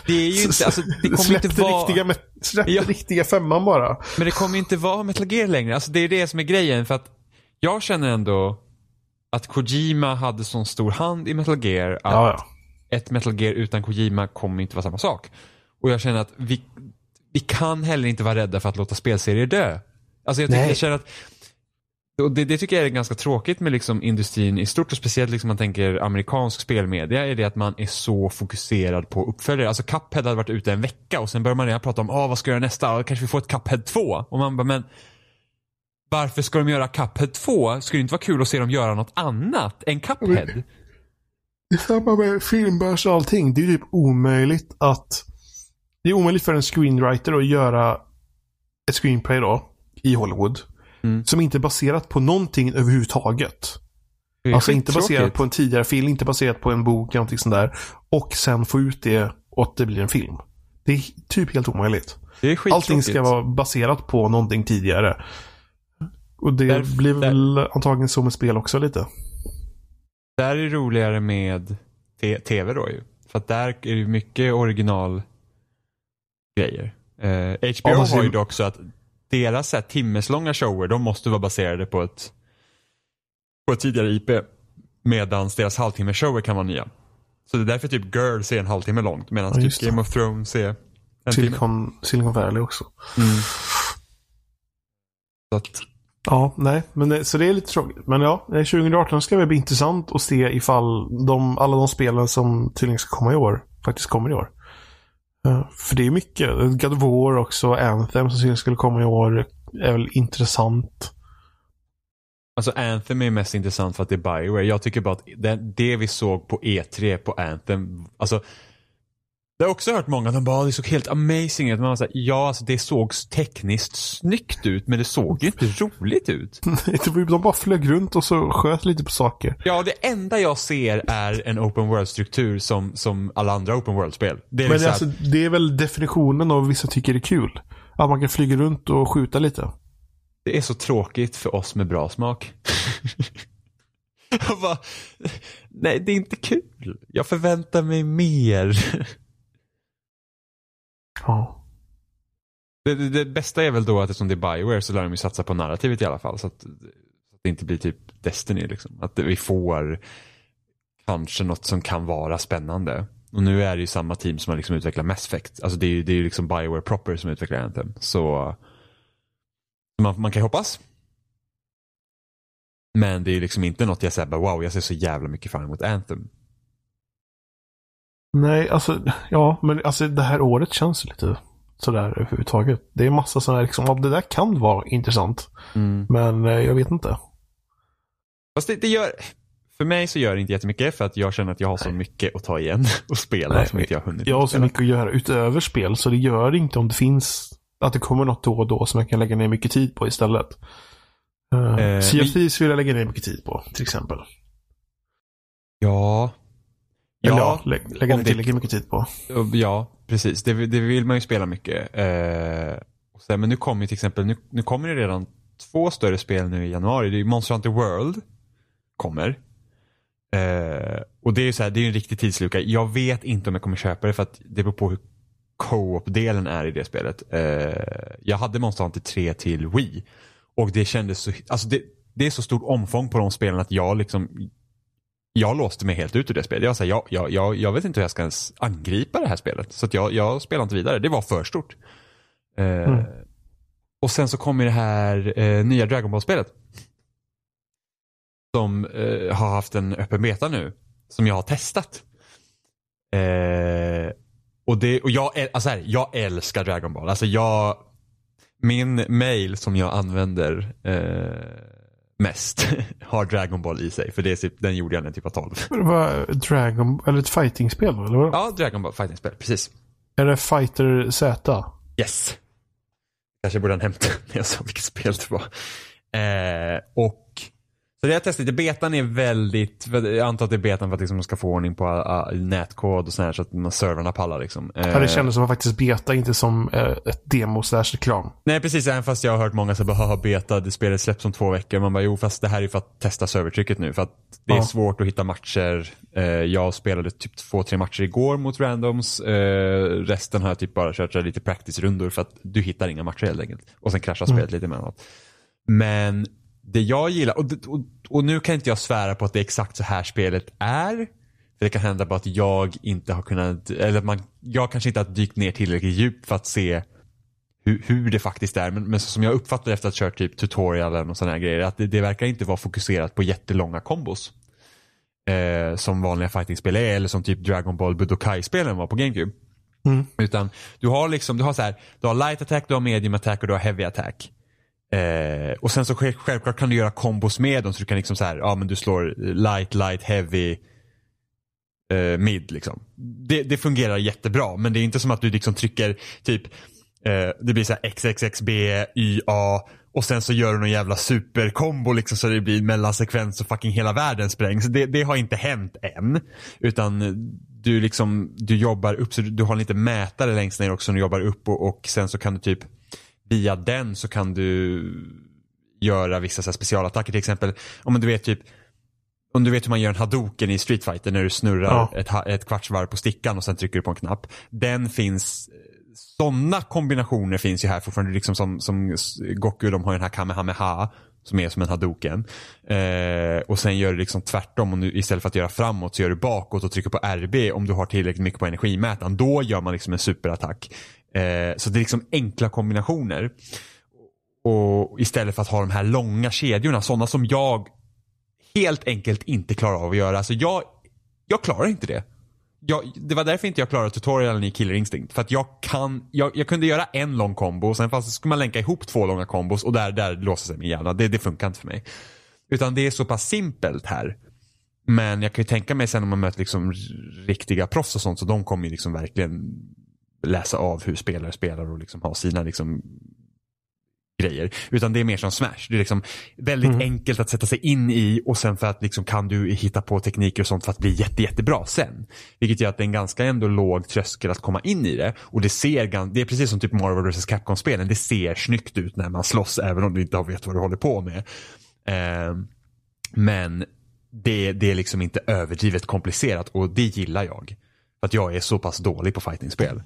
[SPEAKER 1] Det är ju inte, alltså det kommer släpp inte vara.
[SPEAKER 2] Riktiga, släpp ja. riktiga femman bara.
[SPEAKER 1] Men det kommer inte vara Metal Gear längre. Alltså det är det som är grejen. För att jag känner ändå att Kojima hade sån stor hand i Metal Gear att ja, ja. ett Metal Gear utan Kojima kommer inte vara samma sak. Och jag känner att vi, vi kan heller inte vara rädda för att låta spelserier dö. Alltså jag, tycker, jag känner att och det, det, tycker jag är ganska tråkigt med liksom industrin i stort och speciellt liksom man tänker amerikansk spelmedia är det att man är så fokuserad på uppföljare. Alltså Cuphead hade varit ute en vecka och sen börjar man redan prata om ah, vad ska jag göra nästa? Kanske vi får ett Cuphead 2? Och man bara men varför ska de göra Cuphead 2? Skulle det inte vara kul att se dem göra något annat än Cuphead?
[SPEAKER 2] Det är samma med filmbörs och allting. Det är typ omöjligt att det är omöjligt för en screenwriter att göra ett screenplay då i Hollywood. Mm. Som inte är baserat på någonting överhuvudtaget. Alltså inte baserat på en tidigare film, inte baserat på en bok eller någonting sånt där. Och sen få ut det och att det blir en film. Det är typ helt omöjligt. Allting ska vara baserat på någonting tidigare. Och det där, blir väl där, antagligen så med spel också lite.
[SPEAKER 1] Där är det roligare med tv då ju. För att där är det mycket original grejer. Eh, HBO ja, har ju dock så att deras så här, timmeslånga shower, de måste vara baserade på ett, på ett tidigare IP. Medan deras halvtimme shower kan vara nya. Så det är därför typ Girls är en halvtimme långt medan ja, typ Game of Thrones är en
[SPEAKER 2] Silicon, timme. Silicon Valley också.
[SPEAKER 1] Mm. Så att...
[SPEAKER 2] Ja, nej, men det, så det är lite tråkigt. Men ja, 2018 ska det bli intressant att se ifall de, alla de spelen som tydligen ska komma i år faktiskt kommer i år. För det är mycket. God of War också, Anthem som skulle komma i år är väl intressant.
[SPEAKER 1] Alltså Anthem är mest intressant för att det är Bioware. Jag tycker bara att det, det vi såg på E3 på Anthem, alltså det har också hört många, de bara det såg helt amazing ut. Man säger, ja, alltså det såg tekniskt snyggt ut men det såg ju inte roligt ut.
[SPEAKER 2] de bara flög runt och så sköt lite på saker.
[SPEAKER 1] Ja, det enda jag ser är en open world-struktur som, som alla andra open world-spel.
[SPEAKER 2] Det är men liksom alltså, det är väl definitionen av vissa tycker det är kul. Att man kan flyga runt och skjuta lite.
[SPEAKER 1] Det är så tråkigt för oss med bra smak. Jag bara, nej det är inte kul. Jag förväntar mig mer.
[SPEAKER 2] Ja.
[SPEAKER 1] Det, det, det bästa är väl då att eftersom det är Bioware så lär de ju satsa på narrativet i alla fall. Så att, så att det inte blir typ Destiny liksom. Att vi får kanske något som kan vara spännande. Och nu är det ju samma team som har liksom utvecklat Mass Effect. Alltså det är ju det är ju liksom Bioware proper som utvecklar Anthem. Så man, man kan ju hoppas. Men det är ju liksom inte något jag säger bara wow, jag ser så jävla mycket fram emot Anthem.
[SPEAKER 2] Nej, alltså, ja, men alltså det här året känns lite sådär överhuvudtaget. Det är massa sådana här, liksom, det där kan vara intressant. Men eh, jag vet inte.
[SPEAKER 1] Fast det, det gör, för mig så gör det inte jättemycket för att jag känner att jag har så mycket att ta igen och spela
[SPEAKER 2] Nej,
[SPEAKER 1] som inte jag har hunnit
[SPEAKER 2] Jag har så mycket att göra utöver spel så det gör inte om det finns att det kommer något då och då som jag kan lägga ner mycket tid på istället. Uh,
[SPEAKER 1] Eh, vi-
[SPEAKER 2] Thieves vill jag lägga ner mycket tid på, till exempel.
[SPEAKER 1] Ja.
[SPEAKER 2] Eller
[SPEAKER 1] Ja,
[SPEAKER 2] ja, lä lägga ner
[SPEAKER 1] det-
[SPEAKER 2] tillräckligt mycket tid på.
[SPEAKER 1] ja, precis. Det, det vill man ju spela mycket. Eh, sen, men nu kommer ju till exempel, nu, nu kommer det redan två större spel nu i januari. Det är Monster Hunter World kommer. Eh, och det är ju så här, det är en riktig tidslucka. Jag vet inte om jag kommer köpa det för att det beror på hur co-op-delen är i det spelet. Eh, jag hade Monster Hunter 3 till Wii. Och det kändes så, alltså det, det är så stort omfång på de spelen att jag liksom jag låste mig helt ut ur det spelet. Jag, så här, jag, jag, jag, jag vet inte hur jag ska ens angripa det här spelet. Så jag, jag spelar inte vidare. Det var för stort. Eh, Och sen så kommer det här eh, nya Dragon Ball-spelet. Som eh, har haft en öppen beta nu. Som jag har testat. Eh, och det, och jag, alltså här, jag älskar Dragon Ball. Alltså jag, min mail som jag använder eh, mest har Dragon Ball i sig. För det är, typ- den gjorde jag när jag typ var 12.
[SPEAKER 2] Men det var Dragon, eller ett fightingspel eller vad?
[SPEAKER 1] Ja, Dragon Ball Fighting-spel, precis.
[SPEAKER 2] Är det Fighter Z?
[SPEAKER 1] Yes. Kanske borde han hämta när jag sa vilket spel det var. Eh, och så det har jag testat. Betan är väldigt, jag antar att det är betan för att liksom man ska få ordning på uh, nätkod och sådär så att servrarna pallar liksom. Eh,
[SPEAKER 2] Ja, det kändes som faktiskt beta, inte som eh, ett demo slash reklam.
[SPEAKER 1] Nej precis, även fast jag har hört många säga haha beta, det spelet släpps om två veckor. Man bara jo fast det här är för att testa servertrycket nu. För att det är
[SPEAKER 2] Ja.
[SPEAKER 1] svårt att hitta matcher. Eh, jag spelade typ två, tre matcher igår mot randoms. Eh, resten har jag typ bara kört lite practice-rundor för att du hittar inga matcher helt enkelt. Och sen kraschar spelet lite emellanåt. Men det jag gillar, och, och, och nu kan inte jag svära på att det är exakt så här spelet är. För det kan hända bara att jag inte har kunnat, eller man, jag kanske inte har dykt ner tillräckligt djupt för att se hur, hur det faktiskt är. Men, men som jag uppfattar efter att ha kört typ tutorialen och sådana här grejer, att det, det verkar inte vara fokuserat på jättelånga kombos. Eh, som vanliga fightingspel är, eller som typ Dragon Ball Budokai-spelen var på GameCube.
[SPEAKER 2] Mm.
[SPEAKER 1] Utan du har liksom, du har så här, du har light attack, du har medium attack och du har heavy attack. Eh, och sen så självklart kan du göra kombos med dem så du kan liksom så här, ja men du slår light, light, heavy, eh, mid liksom. Det, det fungerar jättebra men det är inte som att du liksom trycker typ, eh, det blir så här XXXB, YA och sen så gör du någon jävla superkombo liksom så det blir mellansekvens och fucking hela världen sprängs. Det, det har inte hänt än. Utan du liksom, du jobbar upp, så du, du har en liten mätare längst ner också när du jobbar upp och, och sen så kan du typ via den så kan du göra vissa så specialattacker till exempel. Om du vet typ om du vet hur man gör en hadoken i Street Fighter när du snurrar
[SPEAKER 2] Ja.
[SPEAKER 1] ett, ett kvartsvarv på stickan och sen trycker du på en knapp. Den finns, sådana kombinationer finns ju här fortfarande. Liksom som, som Goku, de har ju den här Kamehameha som är som en hadoken. Eh, och sen gör du liksom tvärtom. Om du, istället för att göra framåt så gör du bakåt och trycker på RB om du har tillräckligt mycket på energimätaren. Då gör man liksom en superattack. Eh, så det är liksom enkla kombinationer. Och istället för att ha de här långa kedjorna, sådana som jag helt enkelt inte klarar av att göra. Alltså jag, jag klarar inte det. Jag, det var därför inte jag klarade tutorialen i Killer Instinct. För att jag kan, jag, jag kunde göra en lång kombo sen fast skulle man länka ihop två långa kombos och där, där låser sig min hjärna. Det, det funkar inte för mig. Utan det är så pass simpelt här. Men jag kan ju tänka mig sen om man möter liksom riktiga proffs och sånt så de kommer ju liksom verkligen läsa av hur spelare spelar och liksom ha sina liksom grejer. Utan det är mer som Smash. Det är liksom väldigt
[SPEAKER 2] Mm.
[SPEAKER 1] enkelt att sätta sig in i och sen för att liksom kan du hitta på tekniker och sånt för att bli jätte, jättebra sen. Vilket gör att det är en ganska ändå låg tröskel att komma in i det. Och det ser det är precis som typ Marvel vs Capcom-spelen. Det ser snyggt ut när man slåss även om du inte vet vad du håller på med. Ehm, Men det, det är liksom inte överdrivet komplicerat och det gillar jag. För att jag är så pass dålig på fightingspel.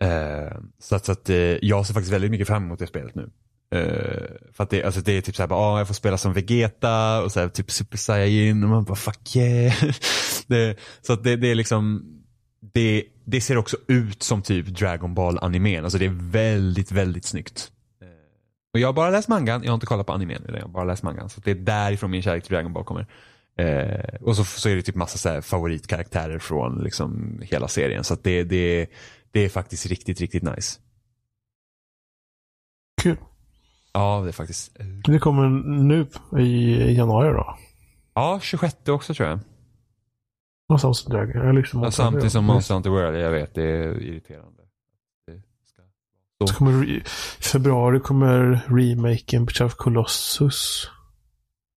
[SPEAKER 1] Eh, så att, så att eh, jag ser faktiskt väldigt mycket fram emot det spelet nu. Uh, för att det, alltså det är typ såhär, ah, jag får spela som Vegeta och så här, typ Super Saiyan och man bara fuck yeah. det, så att det, det är liksom, det, det ser också ut som typ Dragon Ball animen. Alltså det är väldigt, väldigt snyggt. Och jag har bara läst mangan, jag har inte kollat på animen. Jag har bara läst mangan. Så det är därifrån min kärlek till Dragon Ball kommer. Eh, och så, så är det typ massa så favoritkaraktärer från liksom hela serien. Så det, det, det är faktiskt riktigt, riktigt nice.
[SPEAKER 2] Kul.
[SPEAKER 1] Ja, det är faktiskt.
[SPEAKER 2] Det kommer nu i januari då?
[SPEAKER 1] Ja, 26 också tror jag.
[SPEAKER 2] Jag liksom
[SPEAKER 1] ja, samtidigt som Monster Hunter World, jag vet, det är irriterande. Det
[SPEAKER 2] ska... Kommer februari kommer remaken på Colossus.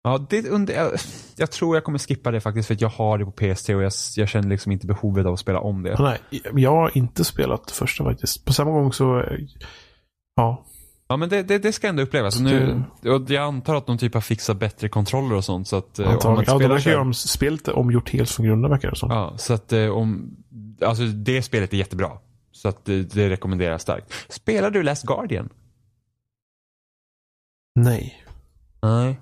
[SPEAKER 1] Ja, det under, jag, jag, tror jag kommer skippa det faktiskt för att jag har det på PS3 och jag, jag känner liksom inte behovet av att spela om det.
[SPEAKER 2] Nej, jag har inte spelat det första faktiskt. På samma gång så, ja.
[SPEAKER 1] Ja men det, det, det ska ändå upplevas. Nu, och jag antar att de typ har fixat bättre kontroller och sånt. Så att,
[SPEAKER 2] eh, om man ja, de verkar ju spelet omgjort helt från grunden verkar det som.
[SPEAKER 1] Ja, så att eh, om, alltså det spelet är jättebra. Så att det, det rekommenderar jag starkt. Spelar du Last Guardian?
[SPEAKER 2] Nej.
[SPEAKER 1] Nej.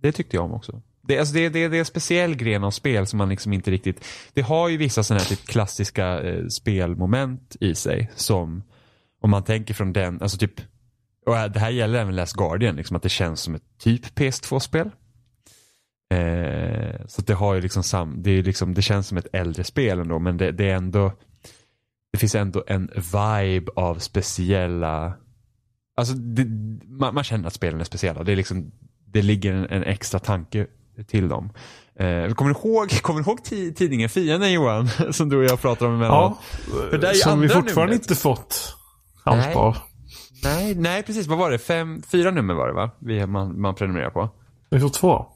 [SPEAKER 1] Det tyckte jag om också. Det, alltså det, det, det är en speciell gren av spel som man liksom inte riktigt... Det har ju vissa sådana här typ klassiska eh, spelmoment i sig som om man tänker från den, alltså typ och det här gäller även Last Guardian, liksom att det känns som ett typ PS2-spel. Eh, så det har ju liksom sam, det, är liksom, det känns som ett äldre spel ändå men det, det är ändå det finns ändå en vibe av speciella Alltså det, man, man, känner att spelen är speciella. Det är liksom det ligger en, en extra tanke till dem. Eh, kommer, du ihåg, kommer du ihåg tidningen Fienden Johan? Som du och jag pratar om emellan?
[SPEAKER 2] Ja, som vi fortfarande numret. inte fått allt av.
[SPEAKER 1] Nej, nej, precis. Vad var det? Fem, fyra nummer var det va? Vi, man, man prenumererar på.
[SPEAKER 2] Vi får två.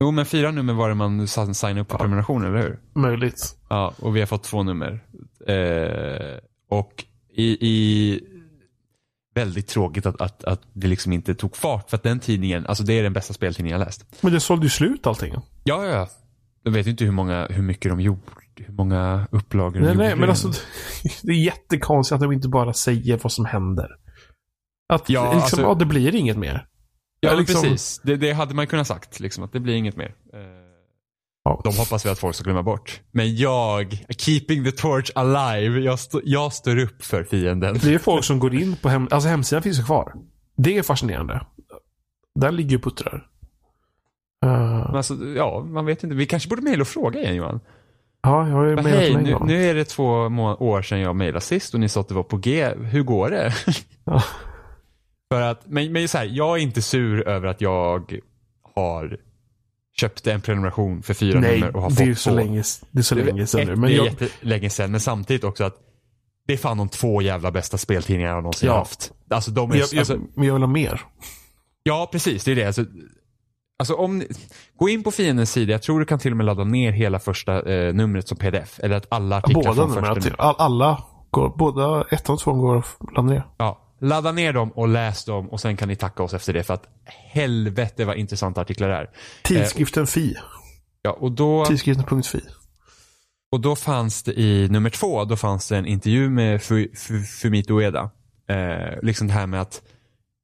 [SPEAKER 1] Jo, men fyra nummer var det man signade upp på ja. prenumerationen, eller hur?
[SPEAKER 2] Möjligt.
[SPEAKER 1] Ja, och vi har fått två nummer. Eh, och i, i väldigt tråkigt att, att, att det liksom inte tog fart. För att den tidningen, alltså det är den bästa speltidningen jag läst.
[SPEAKER 2] Men det sålde ju slut allting.
[SPEAKER 1] Ja, ja, ja. Jag vet inte hur, många, hur mycket de gjorde. Hur många upplagor de
[SPEAKER 2] nej,
[SPEAKER 1] gjorde.
[SPEAKER 2] Nej, men alltså det är jättekonstigt att de inte bara säger vad som händer. Att ja, liksom, alltså, ja, det blir inget mer.
[SPEAKER 1] Ja, liksom... precis. Det, det, hade man kunnat sagt, liksom, att det blir inget mer. De hoppas vi att folk ska glömma bort. Men jag, keeping the torch alive, jag, stå, jag står upp för fienden.
[SPEAKER 2] Det är folk som går in på hem, alltså hemsidan finns ju kvar. Det är fascinerande. Där ligger ju puttrar.
[SPEAKER 1] Uh... alltså, ja, man vet inte. Vi kanske borde mejla och fråga igen Johan.
[SPEAKER 2] Ja, jag har ju mejlat
[SPEAKER 1] Hej, nu, nu är det två år sedan jag mejlade sist och ni sa att det var på G. Hur går det? Ja. för att, men, men så här, jag är inte sur över att jag har köpte en prenumeration för fyra
[SPEAKER 2] Nej,
[SPEAKER 1] nummer och har
[SPEAKER 2] fått
[SPEAKER 1] det
[SPEAKER 2] är så länge, det är så länge sedan nu.
[SPEAKER 1] Men det är jag... jättelänge sedan, men samtidigt också att det är fan de två jävla bästa speltidningar jag någonsin ja. haft. Alltså de är...
[SPEAKER 2] Jag, jag,
[SPEAKER 1] alltså...
[SPEAKER 2] Men jag vill ha mer.
[SPEAKER 1] Ja, precis. Det är det. Alltså, alltså om ni... Gå in på fiendens sida. Jag tror du kan till och med ladda ner hela första eh, numret som pdf. Eller att alla artiklar
[SPEAKER 2] båda från första numret. Alla går, båda ettan och tvåan går att ladda ner.
[SPEAKER 1] Ja, Ladda ner dem och läs dem och sen kan ni tacka oss efter det för att helvete vad intressanta artiklar det är.
[SPEAKER 2] Tidskriften eh, Fi.
[SPEAKER 1] Ja, och då...
[SPEAKER 2] Tidskriften.fi.
[SPEAKER 1] Och då fanns det i nummer två, då fanns det en intervju med Fumito Ueda. Eh, liksom det här med att,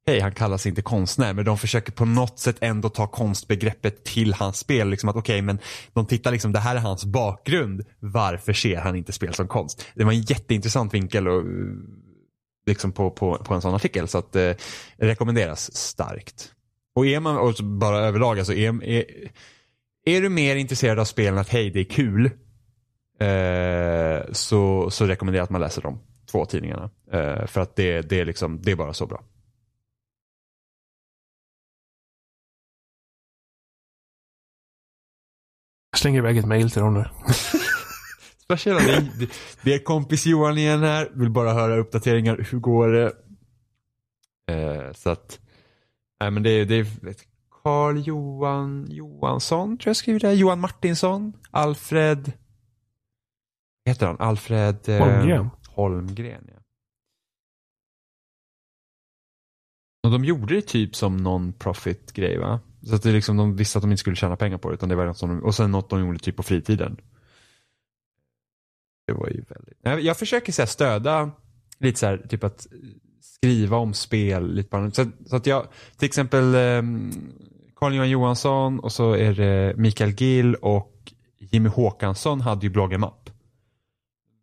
[SPEAKER 1] hej han kallas inte konstnär, men de försöker på något sätt ändå ta konstbegreppet till hans spel. Liksom att okej, okay, men de tittar liksom, det här är hans bakgrund. Varför ser han inte spel som konst? Det var en jätteintressant vinkel och liksom på, på, på en sån artikel. Så att eh, rekommenderas starkt. Och är man, och bara överlag, alltså är, är, är du mer intresserad av spelen att hej det är kul eh, så, så rekommenderar jag att man läser de två tidningarna. Eh, för att det, det, är liksom, det är bara så bra.
[SPEAKER 2] Jag slänger iväg ett mail till dem nu.
[SPEAKER 1] Tjena, det, det är kompis Johan igen här. Vill bara höra uppdateringar. Hur går det? Eh, så att, nej men det, det är Carl Johan Johansson tror jag skriver det. Johan Martinsson. Alfred. Vad heter han? Alfred
[SPEAKER 2] eh, Holmgren.
[SPEAKER 1] Holmgren ja. Och de gjorde det typ som non-profit grej va? Så att det är liksom, de visste att de inte skulle tjäna pengar på det. Utan det var något som de, och sen något de gjorde typ på fritiden. Det var ju väldigt... Jag, jag försöker så här, stöda lite så här, typ att skriva om spel lite på så, så att jag, till exempel um, Carl-Johan Johansson och så är det Mikael Gill och Jimmy Håkansson hade ju bloggen Mapp.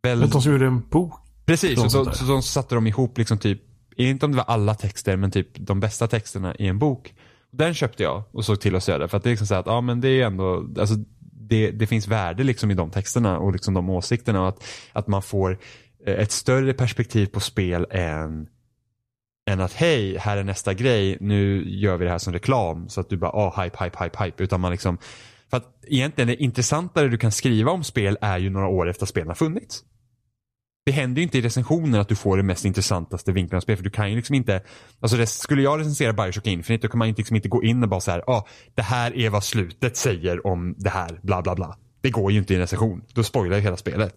[SPEAKER 2] Väl... De som gjorde en bok?
[SPEAKER 1] Precis, och så, så, så satte de ihop liksom typ, inte om det var alla texter, men typ de bästa texterna i en bok. Den köpte jag och såg till att stödja för att det är liksom så att, ja men det är ändå, alltså det, det finns värde liksom i de texterna och liksom de åsikterna och att, att man får eh, ett större perspektiv på spel än än att hej, här är nästa grej, nu gör vi det här som reklam så att du bara, ah, hype, hype, hype, hype. Utan man liksom, för att egentligen det intressantare du kan skriva om spel är ju några år efter att spelen har funnits. Det händer ju inte i recensioner att du får det mest intressantaste vinklarna av spel för du kan ju liksom inte, alltså det, skulle jag recensera Bioshock Infinite då kan man ju liksom inte gå in och bara så här, ah, det här är vad slutet säger om det här, bla bla bla. Det går ju inte i en recension, då spoilar ju hela spelet.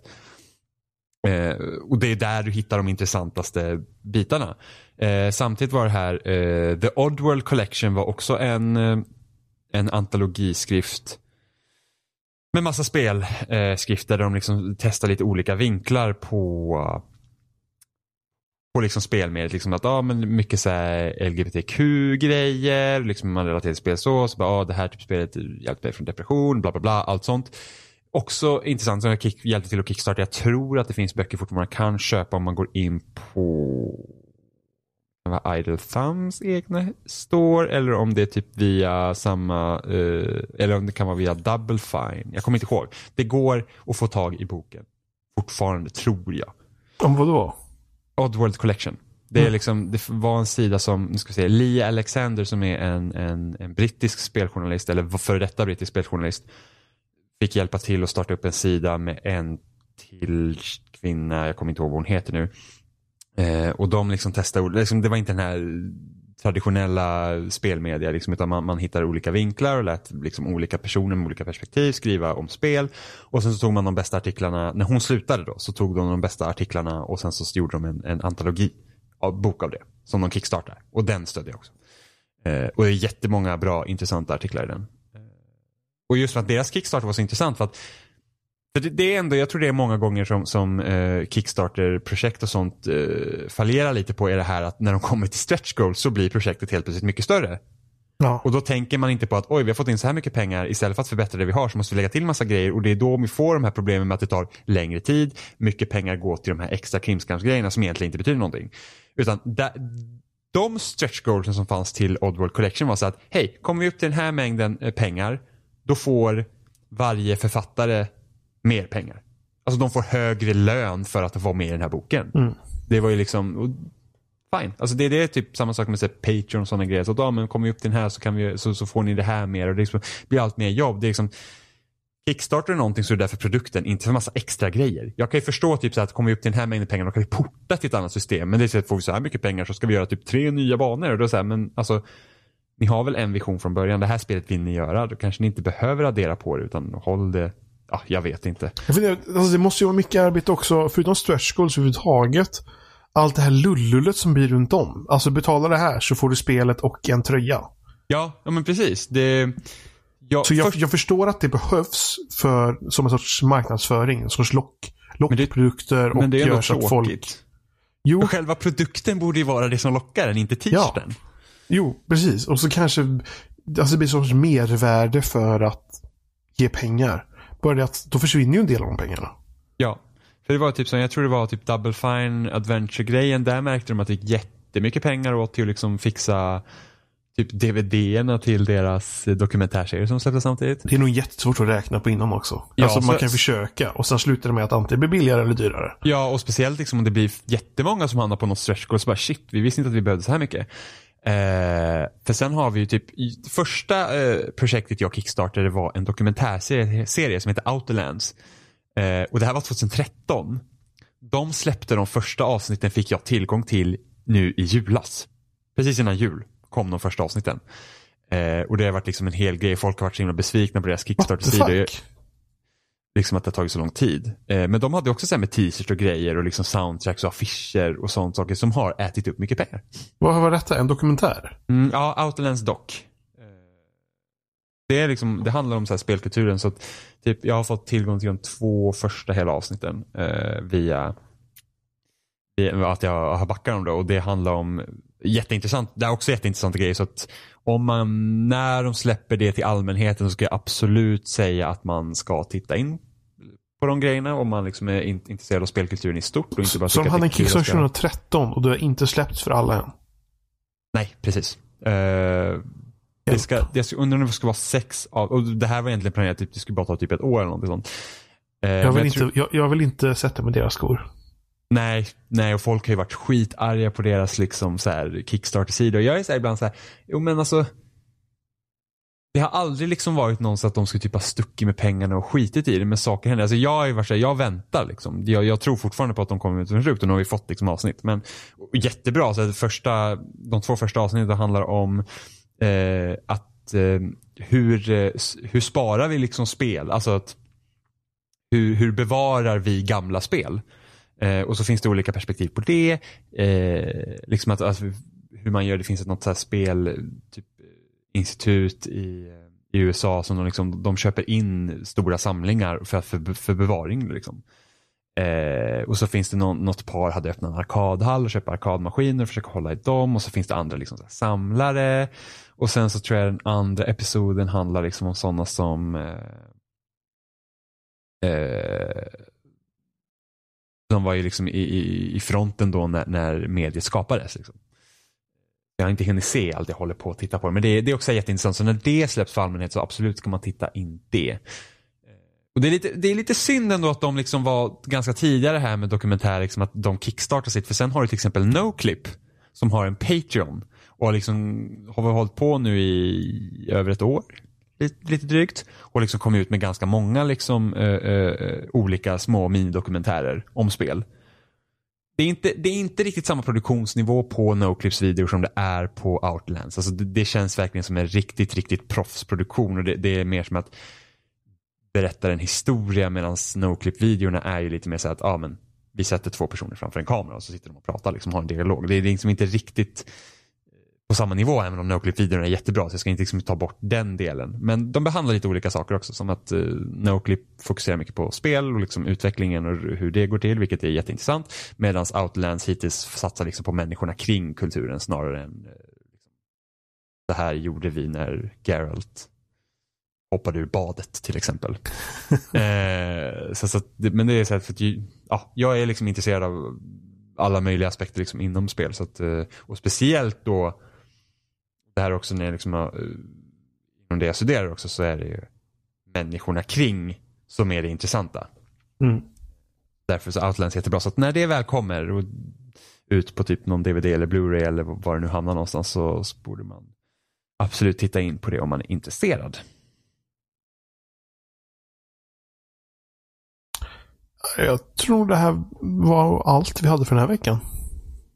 [SPEAKER 1] Eh, och det är där du hittar de intressantaste bitarna. Eh, samtidigt var det här, eh, The Oddworld Collection var också en, eh, en antologiskrift med massa spelskrifter eh, där de liksom testar lite olika vinklar på på liksom spelmediet. Liksom att, ah, men mycket så LGBTQ-grejer, liksom man relaterar till spel så. så bara, ah, det här typ spelet hjälpte mig från depression, bla bla bla, allt sånt. Också intressant, som jag kick, hjälpte till att kickstarta. Jag tror att det finns böcker fortfarande man kan köpa om man går in på vad Idle Thumbs egna står eller om det är typ via samma, eh, eller om det kan vara via Double Fine. Jag kommer inte ihåg. Det går att få tag i boken. Fortfarande, tror jag.
[SPEAKER 2] Om vad då?
[SPEAKER 1] Oddworld Collection. Det, är mm. liksom, det var en sida som, nu ska vi se, Lee Alexander som är en, en, en brittisk speljournalist, eller före detta brittisk speljournalist, fick hjälpa till att starta upp en sida med en till kvinna, jag kommer inte ihåg vad hon heter nu. Eh, och de liksom testade, liksom, det var inte den här traditionella spelmedia liksom, utan man, man hittar olika vinklar och lät liksom, olika personer med olika perspektiv skriva om spel. Och sen så tog man de bästa artiklarna, när hon slutade då så tog de de bästa artiklarna och sen så gjorde de en, en antologi, av, bok av det, som de kickstartade. Och den stödde jag också. Eh, och det är jättemånga bra intressanta artiklar i den. Eh, och just för att deras kickstart var så intressant för att det, det är ändå, jag tror det är många gånger som, som eh, Kickstarter-projekt och sånt eh, fallerar lite på är det här att när de kommer till stretch goals så blir projektet helt plötsligt mycket större. Ja. Och då tänker man inte på att oj, vi har fått in så här mycket pengar istället för att förbättra det vi har så måste vi lägga till massa grejer och det är då vi får de här problemen med att det tar längre tid, mycket pengar går till de här extra krimskramsgrejerna som egentligen inte betyder någonting. Utan de stretch goalsen som fanns till Oddworld Collection var så att hej, kommer vi upp till den här mängden eh, pengar då får varje författare mer pengar. Alltså de får högre lön för att vara med i den här boken. Mm. Det var ju liksom, fine. Alltså det, det är typ samma sak med så Patreon och sådana grejer. Så att, ja, men kommer vi upp till den här så, kan vi, så, så får ni det här mer och det liksom, blir allt mer jobb. Det är liksom, Kickstarter är någonting så är det därför produkten, inte för massa extra grejer. Jag kan ju förstå typ så att kommer vi upp till den här mängden pengar då kan vi porta till ett annat system. Men det är så att får vi så här mycket pengar så ska vi göra typ tre nya banor. Och då så här, men alltså ni har väl en vision från början. Det här spelet vill ni göra. Då kanske ni inte behöver addera på det utan håll det Ja, jag vet inte.
[SPEAKER 2] Jag funderar, alltså det måste ju vara mycket arbete också, förutom stretch goals överhuvudtaget. Allt det här lullullet som blir runt om. Alltså betala det här så får du spelet och en tröja.
[SPEAKER 1] Ja, ja men precis. Det,
[SPEAKER 2] jag, så jag, först... jag förstår att det behövs för, som en sorts marknadsföring. En sorts lock, lockprodukter och
[SPEAKER 1] men det är
[SPEAKER 2] gör
[SPEAKER 1] så att folk... Jo. Och själva produkten borde ju vara det som lockar en, inte t-shirten. Ja.
[SPEAKER 2] Jo, precis. Och så kanske alltså det blir sorts mervärde för att ge pengar. Bara det att då försvinner ju en del av de pengarna.
[SPEAKER 1] Ja. För det var typ som, jag tror det var typ Double Fine Adventure-grejen. Där märkte de att det gick jättemycket pengar åt till att liksom fixa typ DVD-erna till deras dokumentärserie som släpptes samtidigt.
[SPEAKER 2] Det är nog jättesvårt att räkna på innan också. Ja, alltså så... man kan försöka och sen slutar det med att antingen blir billigare eller dyrare.
[SPEAKER 1] Ja, och speciellt liksom om det blir jättemånga som hamnar på något stretch goal så bara shit, vi visste inte att vi behövde så här mycket. Eh, för sen har vi ju typ, första eh, projektet jag kickstartade var en dokumentärserie som heter Autolands. Eh, och det här var 2013. De släppte de första avsnitten fick jag tillgång till nu i julas. Precis innan jul kom de första avsnitten. Eh, och det har varit liksom en hel grej, folk har varit så himla besvikna på deras Kickstarter-sidor liksom att det har tagit så lång tid. Eh, men de hade också så med t-shirts och grejer och liksom soundtracks och affischer och sånt saker som har ätit upp mycket pengar.
[SPEAKER 2] Vad var detta? En dokumentär?
[SPEAKER 1] Mm, ja, Outlands Doc. Det, är liksom, det handlar om så här spelkulturen. Så att, typ, jag har fått tillgång till de två första hela avsnitten eh, via, via att jag har backat dem. Då, och det handlar om jätteintressant. Det är också jätteintressanta grejer. Så att om man, när de släpper det till allmänheten så ska jag absolut säga att man ska titta in på de grejerna om man liksom är intresserad av spelkulturen i stort. Och inte bara
[SPEAKER 2] så de hade en Kickstarter 2013 och du har inte släppts för alla än?
[SPEAKER 1] Nej, precis. Uh, det ska, ska, undrar om det ska vara sex av, och det här var egentligen planerat, typ, det skulle bara ta typ ett år eller någonting sånt.
[SPEAKER 2] Uh, jag, vill jag, inte, tror... jag, jag, vill inte sätta mig deras skor.
[SPEAKER 1] Nej, nej och folk har ju varit skitarga på deras liksom så här Kickstarter-sida. Jag är så här ibland så här, jo men alltså. Det har aldrig liksom varit någon så att de skulle typ ha stuckit med pengarna och skitit i det, men saker händer. Alltså jag har ju varit så här, jag väntar liksom. Jag, jag, tror fortfarande på att de kommer ut med frukt och nu har vi fått liksom avsnitt. Men jättebra, så första, de två första avsnitten handlar om eh, att eh, hur, eh, hur sparar vi liksom spel? Alltså att hur, hur bevarar vi gamla spel? Eh, och så finns det olika perspektiv på det. Eh, liksom att, alltså, hur man gör, det finns ett något så här spel, typ eh, institut i, eh, i USA som de, liksom, de köper in stora samlingar för, för, för bevaring. Liksom. Eh, och så finns det någon, något par hade öppnat en arkadhall och köper arkadmaskiner och försöker hålla i dem. Och så finns det andra liksom, så samlare. Och sen så tror jag den andra episoden handlar liksom om sådana som eh, eh, de var ju liksom i, i, i fronten då när, när mediet skapades. Liksom. Jag har inte hunnit se allt jag håller på att titta på. Men det, det är också jätteintressant. Så när det släpps för allmänhet så absolut ska man titta in det. Och det är, lite, det är lite synd ändå att de liksom var ganska tidigare här med dokumentär, liksom att de kickstartar sitt. För sen har du till exempel Noclip som har en Patreon och liksom har hållit på nu i över ett år lite, lite drygt. Och liksom kom ut med ganska många liksom, eh, eh, olika små minidokumentärer om spel. Det är, inte, det är inte riktigt samma produktionsnivå på Noclips videor som det är på Outlands. Alltså det, det känns verkligen som en riktigt, riktigt proffsproduktion och det, det är mer som att berätta en historia medan Noclip-videorna är ju lite mer så att ah, men, vi sätter två personer framför en kamera och så sitter de och pratar, liksom, har en dialog. Det är liksom inte riktigt på samma nivå även om Noclip-videorna är jättebra så jag ska inte liksom ta bort den delen. Men de behandlar lite olika saker också som att uh, Noclip fokuserar mycket på spel och liksom utvecklingen och hur det går till vilket är jätteintressant. Medan Outlands hittills satsar liksom på människorna kring kulturen snarare än uh, det här gjorde vi när Geralt hoppade ur badet till exempel. eh, så, så, men det är så här, för att, ja, jag är liksom intresserad av alla möjliga aspekter liksom inom spel. Så att, eh, och speciellt då det här också när jag liksom har, eh, inom det jag studerar också så är det ju människorna kring som är det intressanta. Mm. Därför så Outlands jättebra. Så att när det väl kommer och ut på typ någon DVD eller Blu-ray eller var det nu hamnar någonstans så, så borde man absolut titta in på det om man är intresserad.
[SPEAKER 2] Jag tror det här var allt vi hade för den här veckan.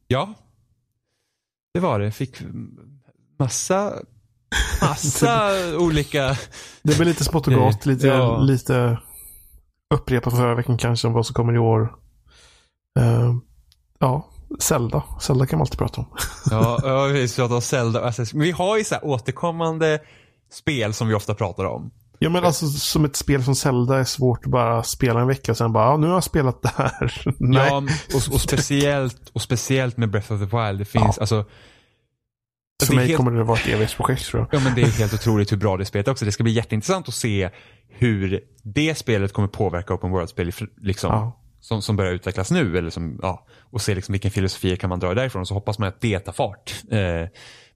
[SPEAKER 1] Ja, det var det. Fick massa, massa olika...
[SPEAKER 2] Det blir lite smått och gott, lite, ja. lite upprepat förra veckan kanske om vad som kommer i år. Uh, ja, Zelda. Zelda kan man alltid prata om.
[SPEAKER 1] ja, ja, vi pratar om Zelda. Men vi har ju så här återkommande spel som vi ofta pratar om.
[SPEAKER 2] Ja men alltså som ett spel som Zelda är svårt att bara spela en vecka och sen bara, ja, nu har jag spelat det här.
[SPEAKER 1] ja, och, och, speciellt, och speciellt med Breath of the Wild. Det finns, ja. alltså
[SPEAKER 2] för mig helt... kommer det vara ett evighetsprojekt tror jag.
[SPEAKER 1] Ja men det är helt otroligt hur bra det spelet också. Det ska bli jätteintressant att se hur det spelet kommer påverka Open World-spel liksom, ja. som, som börjar utvecklas nu. Eller som, ja, och se liksom vilken filosofi kan man dra därifrån. Så hoppas man att det tar fart. Eh,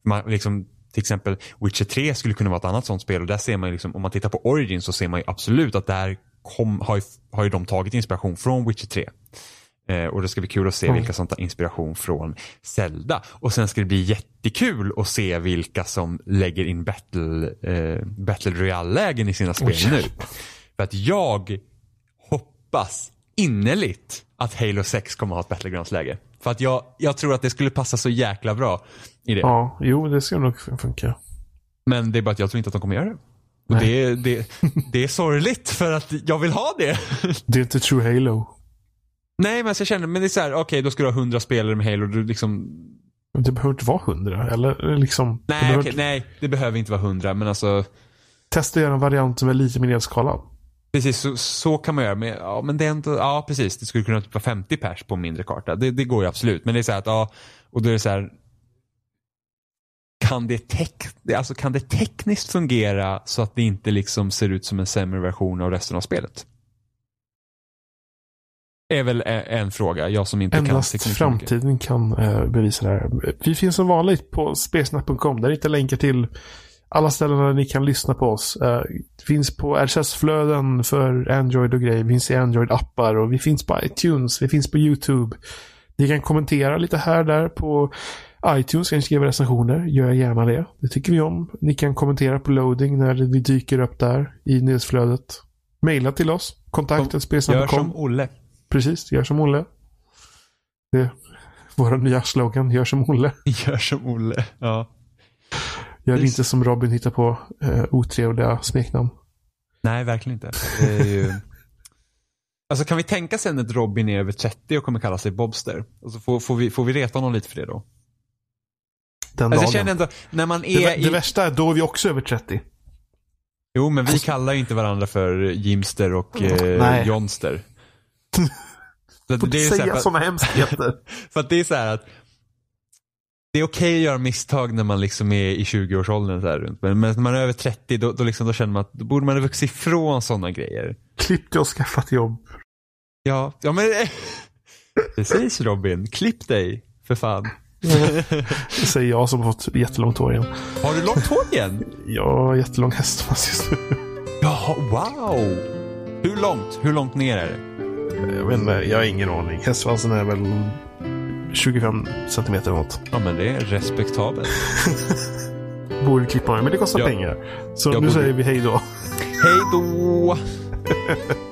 [SPEAKER 1] man, liksom, till exempel Witcher 3 skulle kunna vara ett annat sånt spel och där ser man liksom, om man tittar på Origin så ser man absolut att där kom, har, ju, har ju de tagit inspiration från Witcher 3. Eh, och det ska bli kul att se mm. vilka som tar inspiration från Zelda. Och sen ska det bli jättekul att se vilka som lägger in Battle, eh, battle Royale-lägen i sina spel oh, nu. För att jag hoppas innerligt att Halo 6 kommer att ha ett Battlegrounds-läge. För att jag, jag tror att det skulle passa så jäkla bra i det.
[SPEAKER 2] Ja, jo det skulle nog funka.
[SPEAKER 1] Men det är bara att jag tror inte att de kommer göra det. Och det, det, det är sorgligt för att jag vill ha det.
[SPEAKER 2] Det är inte true Halo.
[SPEAKER 1] Nej, men jag känner, men det är så här, okej okay, då ska du ha hundra spelare med Halo. Du liksom...
[SPEAKER 2] Det behöver inte vara hundra, eller liksom?
[SPEAKER 1] Nej,
[SPEAKER 2] behöver...
[SPEAKER 1] okay, nej, det behöver inte vara hundra, men alltså.
[SPEAKER 2] testa att göra en variant som är lite mer nedskalad.
[SPEAKER 1] Precis, så, så kan man göra. Men, ja, men det är ändå, ja precis, det skulle kunna typ vara 50 pers på en mindre karta. Det, det går ju absolut. Men det är så här att, ja, och då är det så här. Kan det, tek, alltså, kan det tekniskt fungera så att det inte liksom ser ut som en sämre version av resten av spelet? Är väl en fråga, jag som inte
[SPEAKER 2] Endast
[SPEAKER 1] kan teknik
[SPEAKER 2] framtiden kan eh, bevisa det här. Vi finns som vanligt på spelsnack.com. Där hittar länkar till alla ställen där ni kan lyssna på oss. Eh, det finns på RSS-flöden för Android och grejer. Vi finns i Android-appar och vi finns på iTunes. Vi finns på YouTube. Ni kan kommentera lite här där på iTunes. Kan ni skriva recensioner. Gör gärna det. Det tycker vi om. Ni kan kommentera på loading när vi dyker upp där i nyhetsflödet. Maila till oss.
[SPEAKER 1] Gör
[SPEAKER 2] Kontaktet.spelsnack.com.
[SPEAKER 1] som Olle.
[SPEAKER 2] Precis, gör som Olle. Det är vår nya slogan, gör som Olle.
[SPEAKER 1] Gör som Olle. Ja.
[SPEAKER 2] Gör
[SPEAKER 1] Precis.
[SPEAKER 2] inte som Robin hittar på eh, otrevliga smeknamn.
[SPEAKER 1] Nej, verkligen inte. Det är ju... Alltså kan vi tänka sen att Robin är över 30 och kommer kalla sig Bobster? Och så får, får, vi, får vi reta honom lite för det då?
[SPEAKER 2] Den
[SPEAKER 1] Alltså
[SPEAKER 2] dagen.
[SPEAKER 1] ändå, när man
[SPEAKER 2] det,
[SPEAKER 1] är
[SPEAKER 2] vä-
[SPEAKER 1] i...
[SPEAKER 2] det värsta är då är vi också över 30.
[SPEAKER 1] Jo, men vi
[SPEAKER 2] Alltså-
[SPEAKER 1] kallar ju inte varandra för Jimster och eh,
[SPEAKER 2] Nej.
[SPEAKER 1] Jonster. Så
[SPEAKER 2] Får
[SPEAKER 1] det är
[SPEAKER 2] inte
[SPEAKER 1] så
[SPEAKER 2] säga
[SPEAKER 1] för,
[SPEAKER 2] sådana hemskheter.
[SPEAKER 1] för att det är så här att det är okej att göra misstag när man liksom är i 20-årsåldern så här runt. Men, men när man är över 30 då, då, liksom, då känner man att då borde man ha vuxit ifrån sådana grejer.
[SPEAKER 2] Klipp dig och skaffa ett jobb.
[SPEAKER 1] Ja, ja men Precis Robin, klipp dig för fan.
[SPEAKER 2] Det säger jag som har fått jättelångt hår igen.
[SPEAKER 1] Har du långt hår igen?
[SPEAKER 2] Har jättelång hästmask just nu.
[SPEAKER 1] Jaha, wow. Hur långt? Hur långt ner är det?
[SPEAKER 2] Jag vet inte, jag har ingen aning. Hästsvansen är väl 25 centimeter något.
[SPEAKER 1] Ja men det är respektabelt.
[SPEAKER 2] Borde klippa mig, men det kostar
[SPEAKER 1] Ja.
[SPEAKER 2] pengar. Så
[SPEAKER 1] Jag
[SPEAKER 2] nu
[SPEAKER 1] borde-
[SPEAKER 2] säger vi hej då.
[SPEAKER 1] Hej då!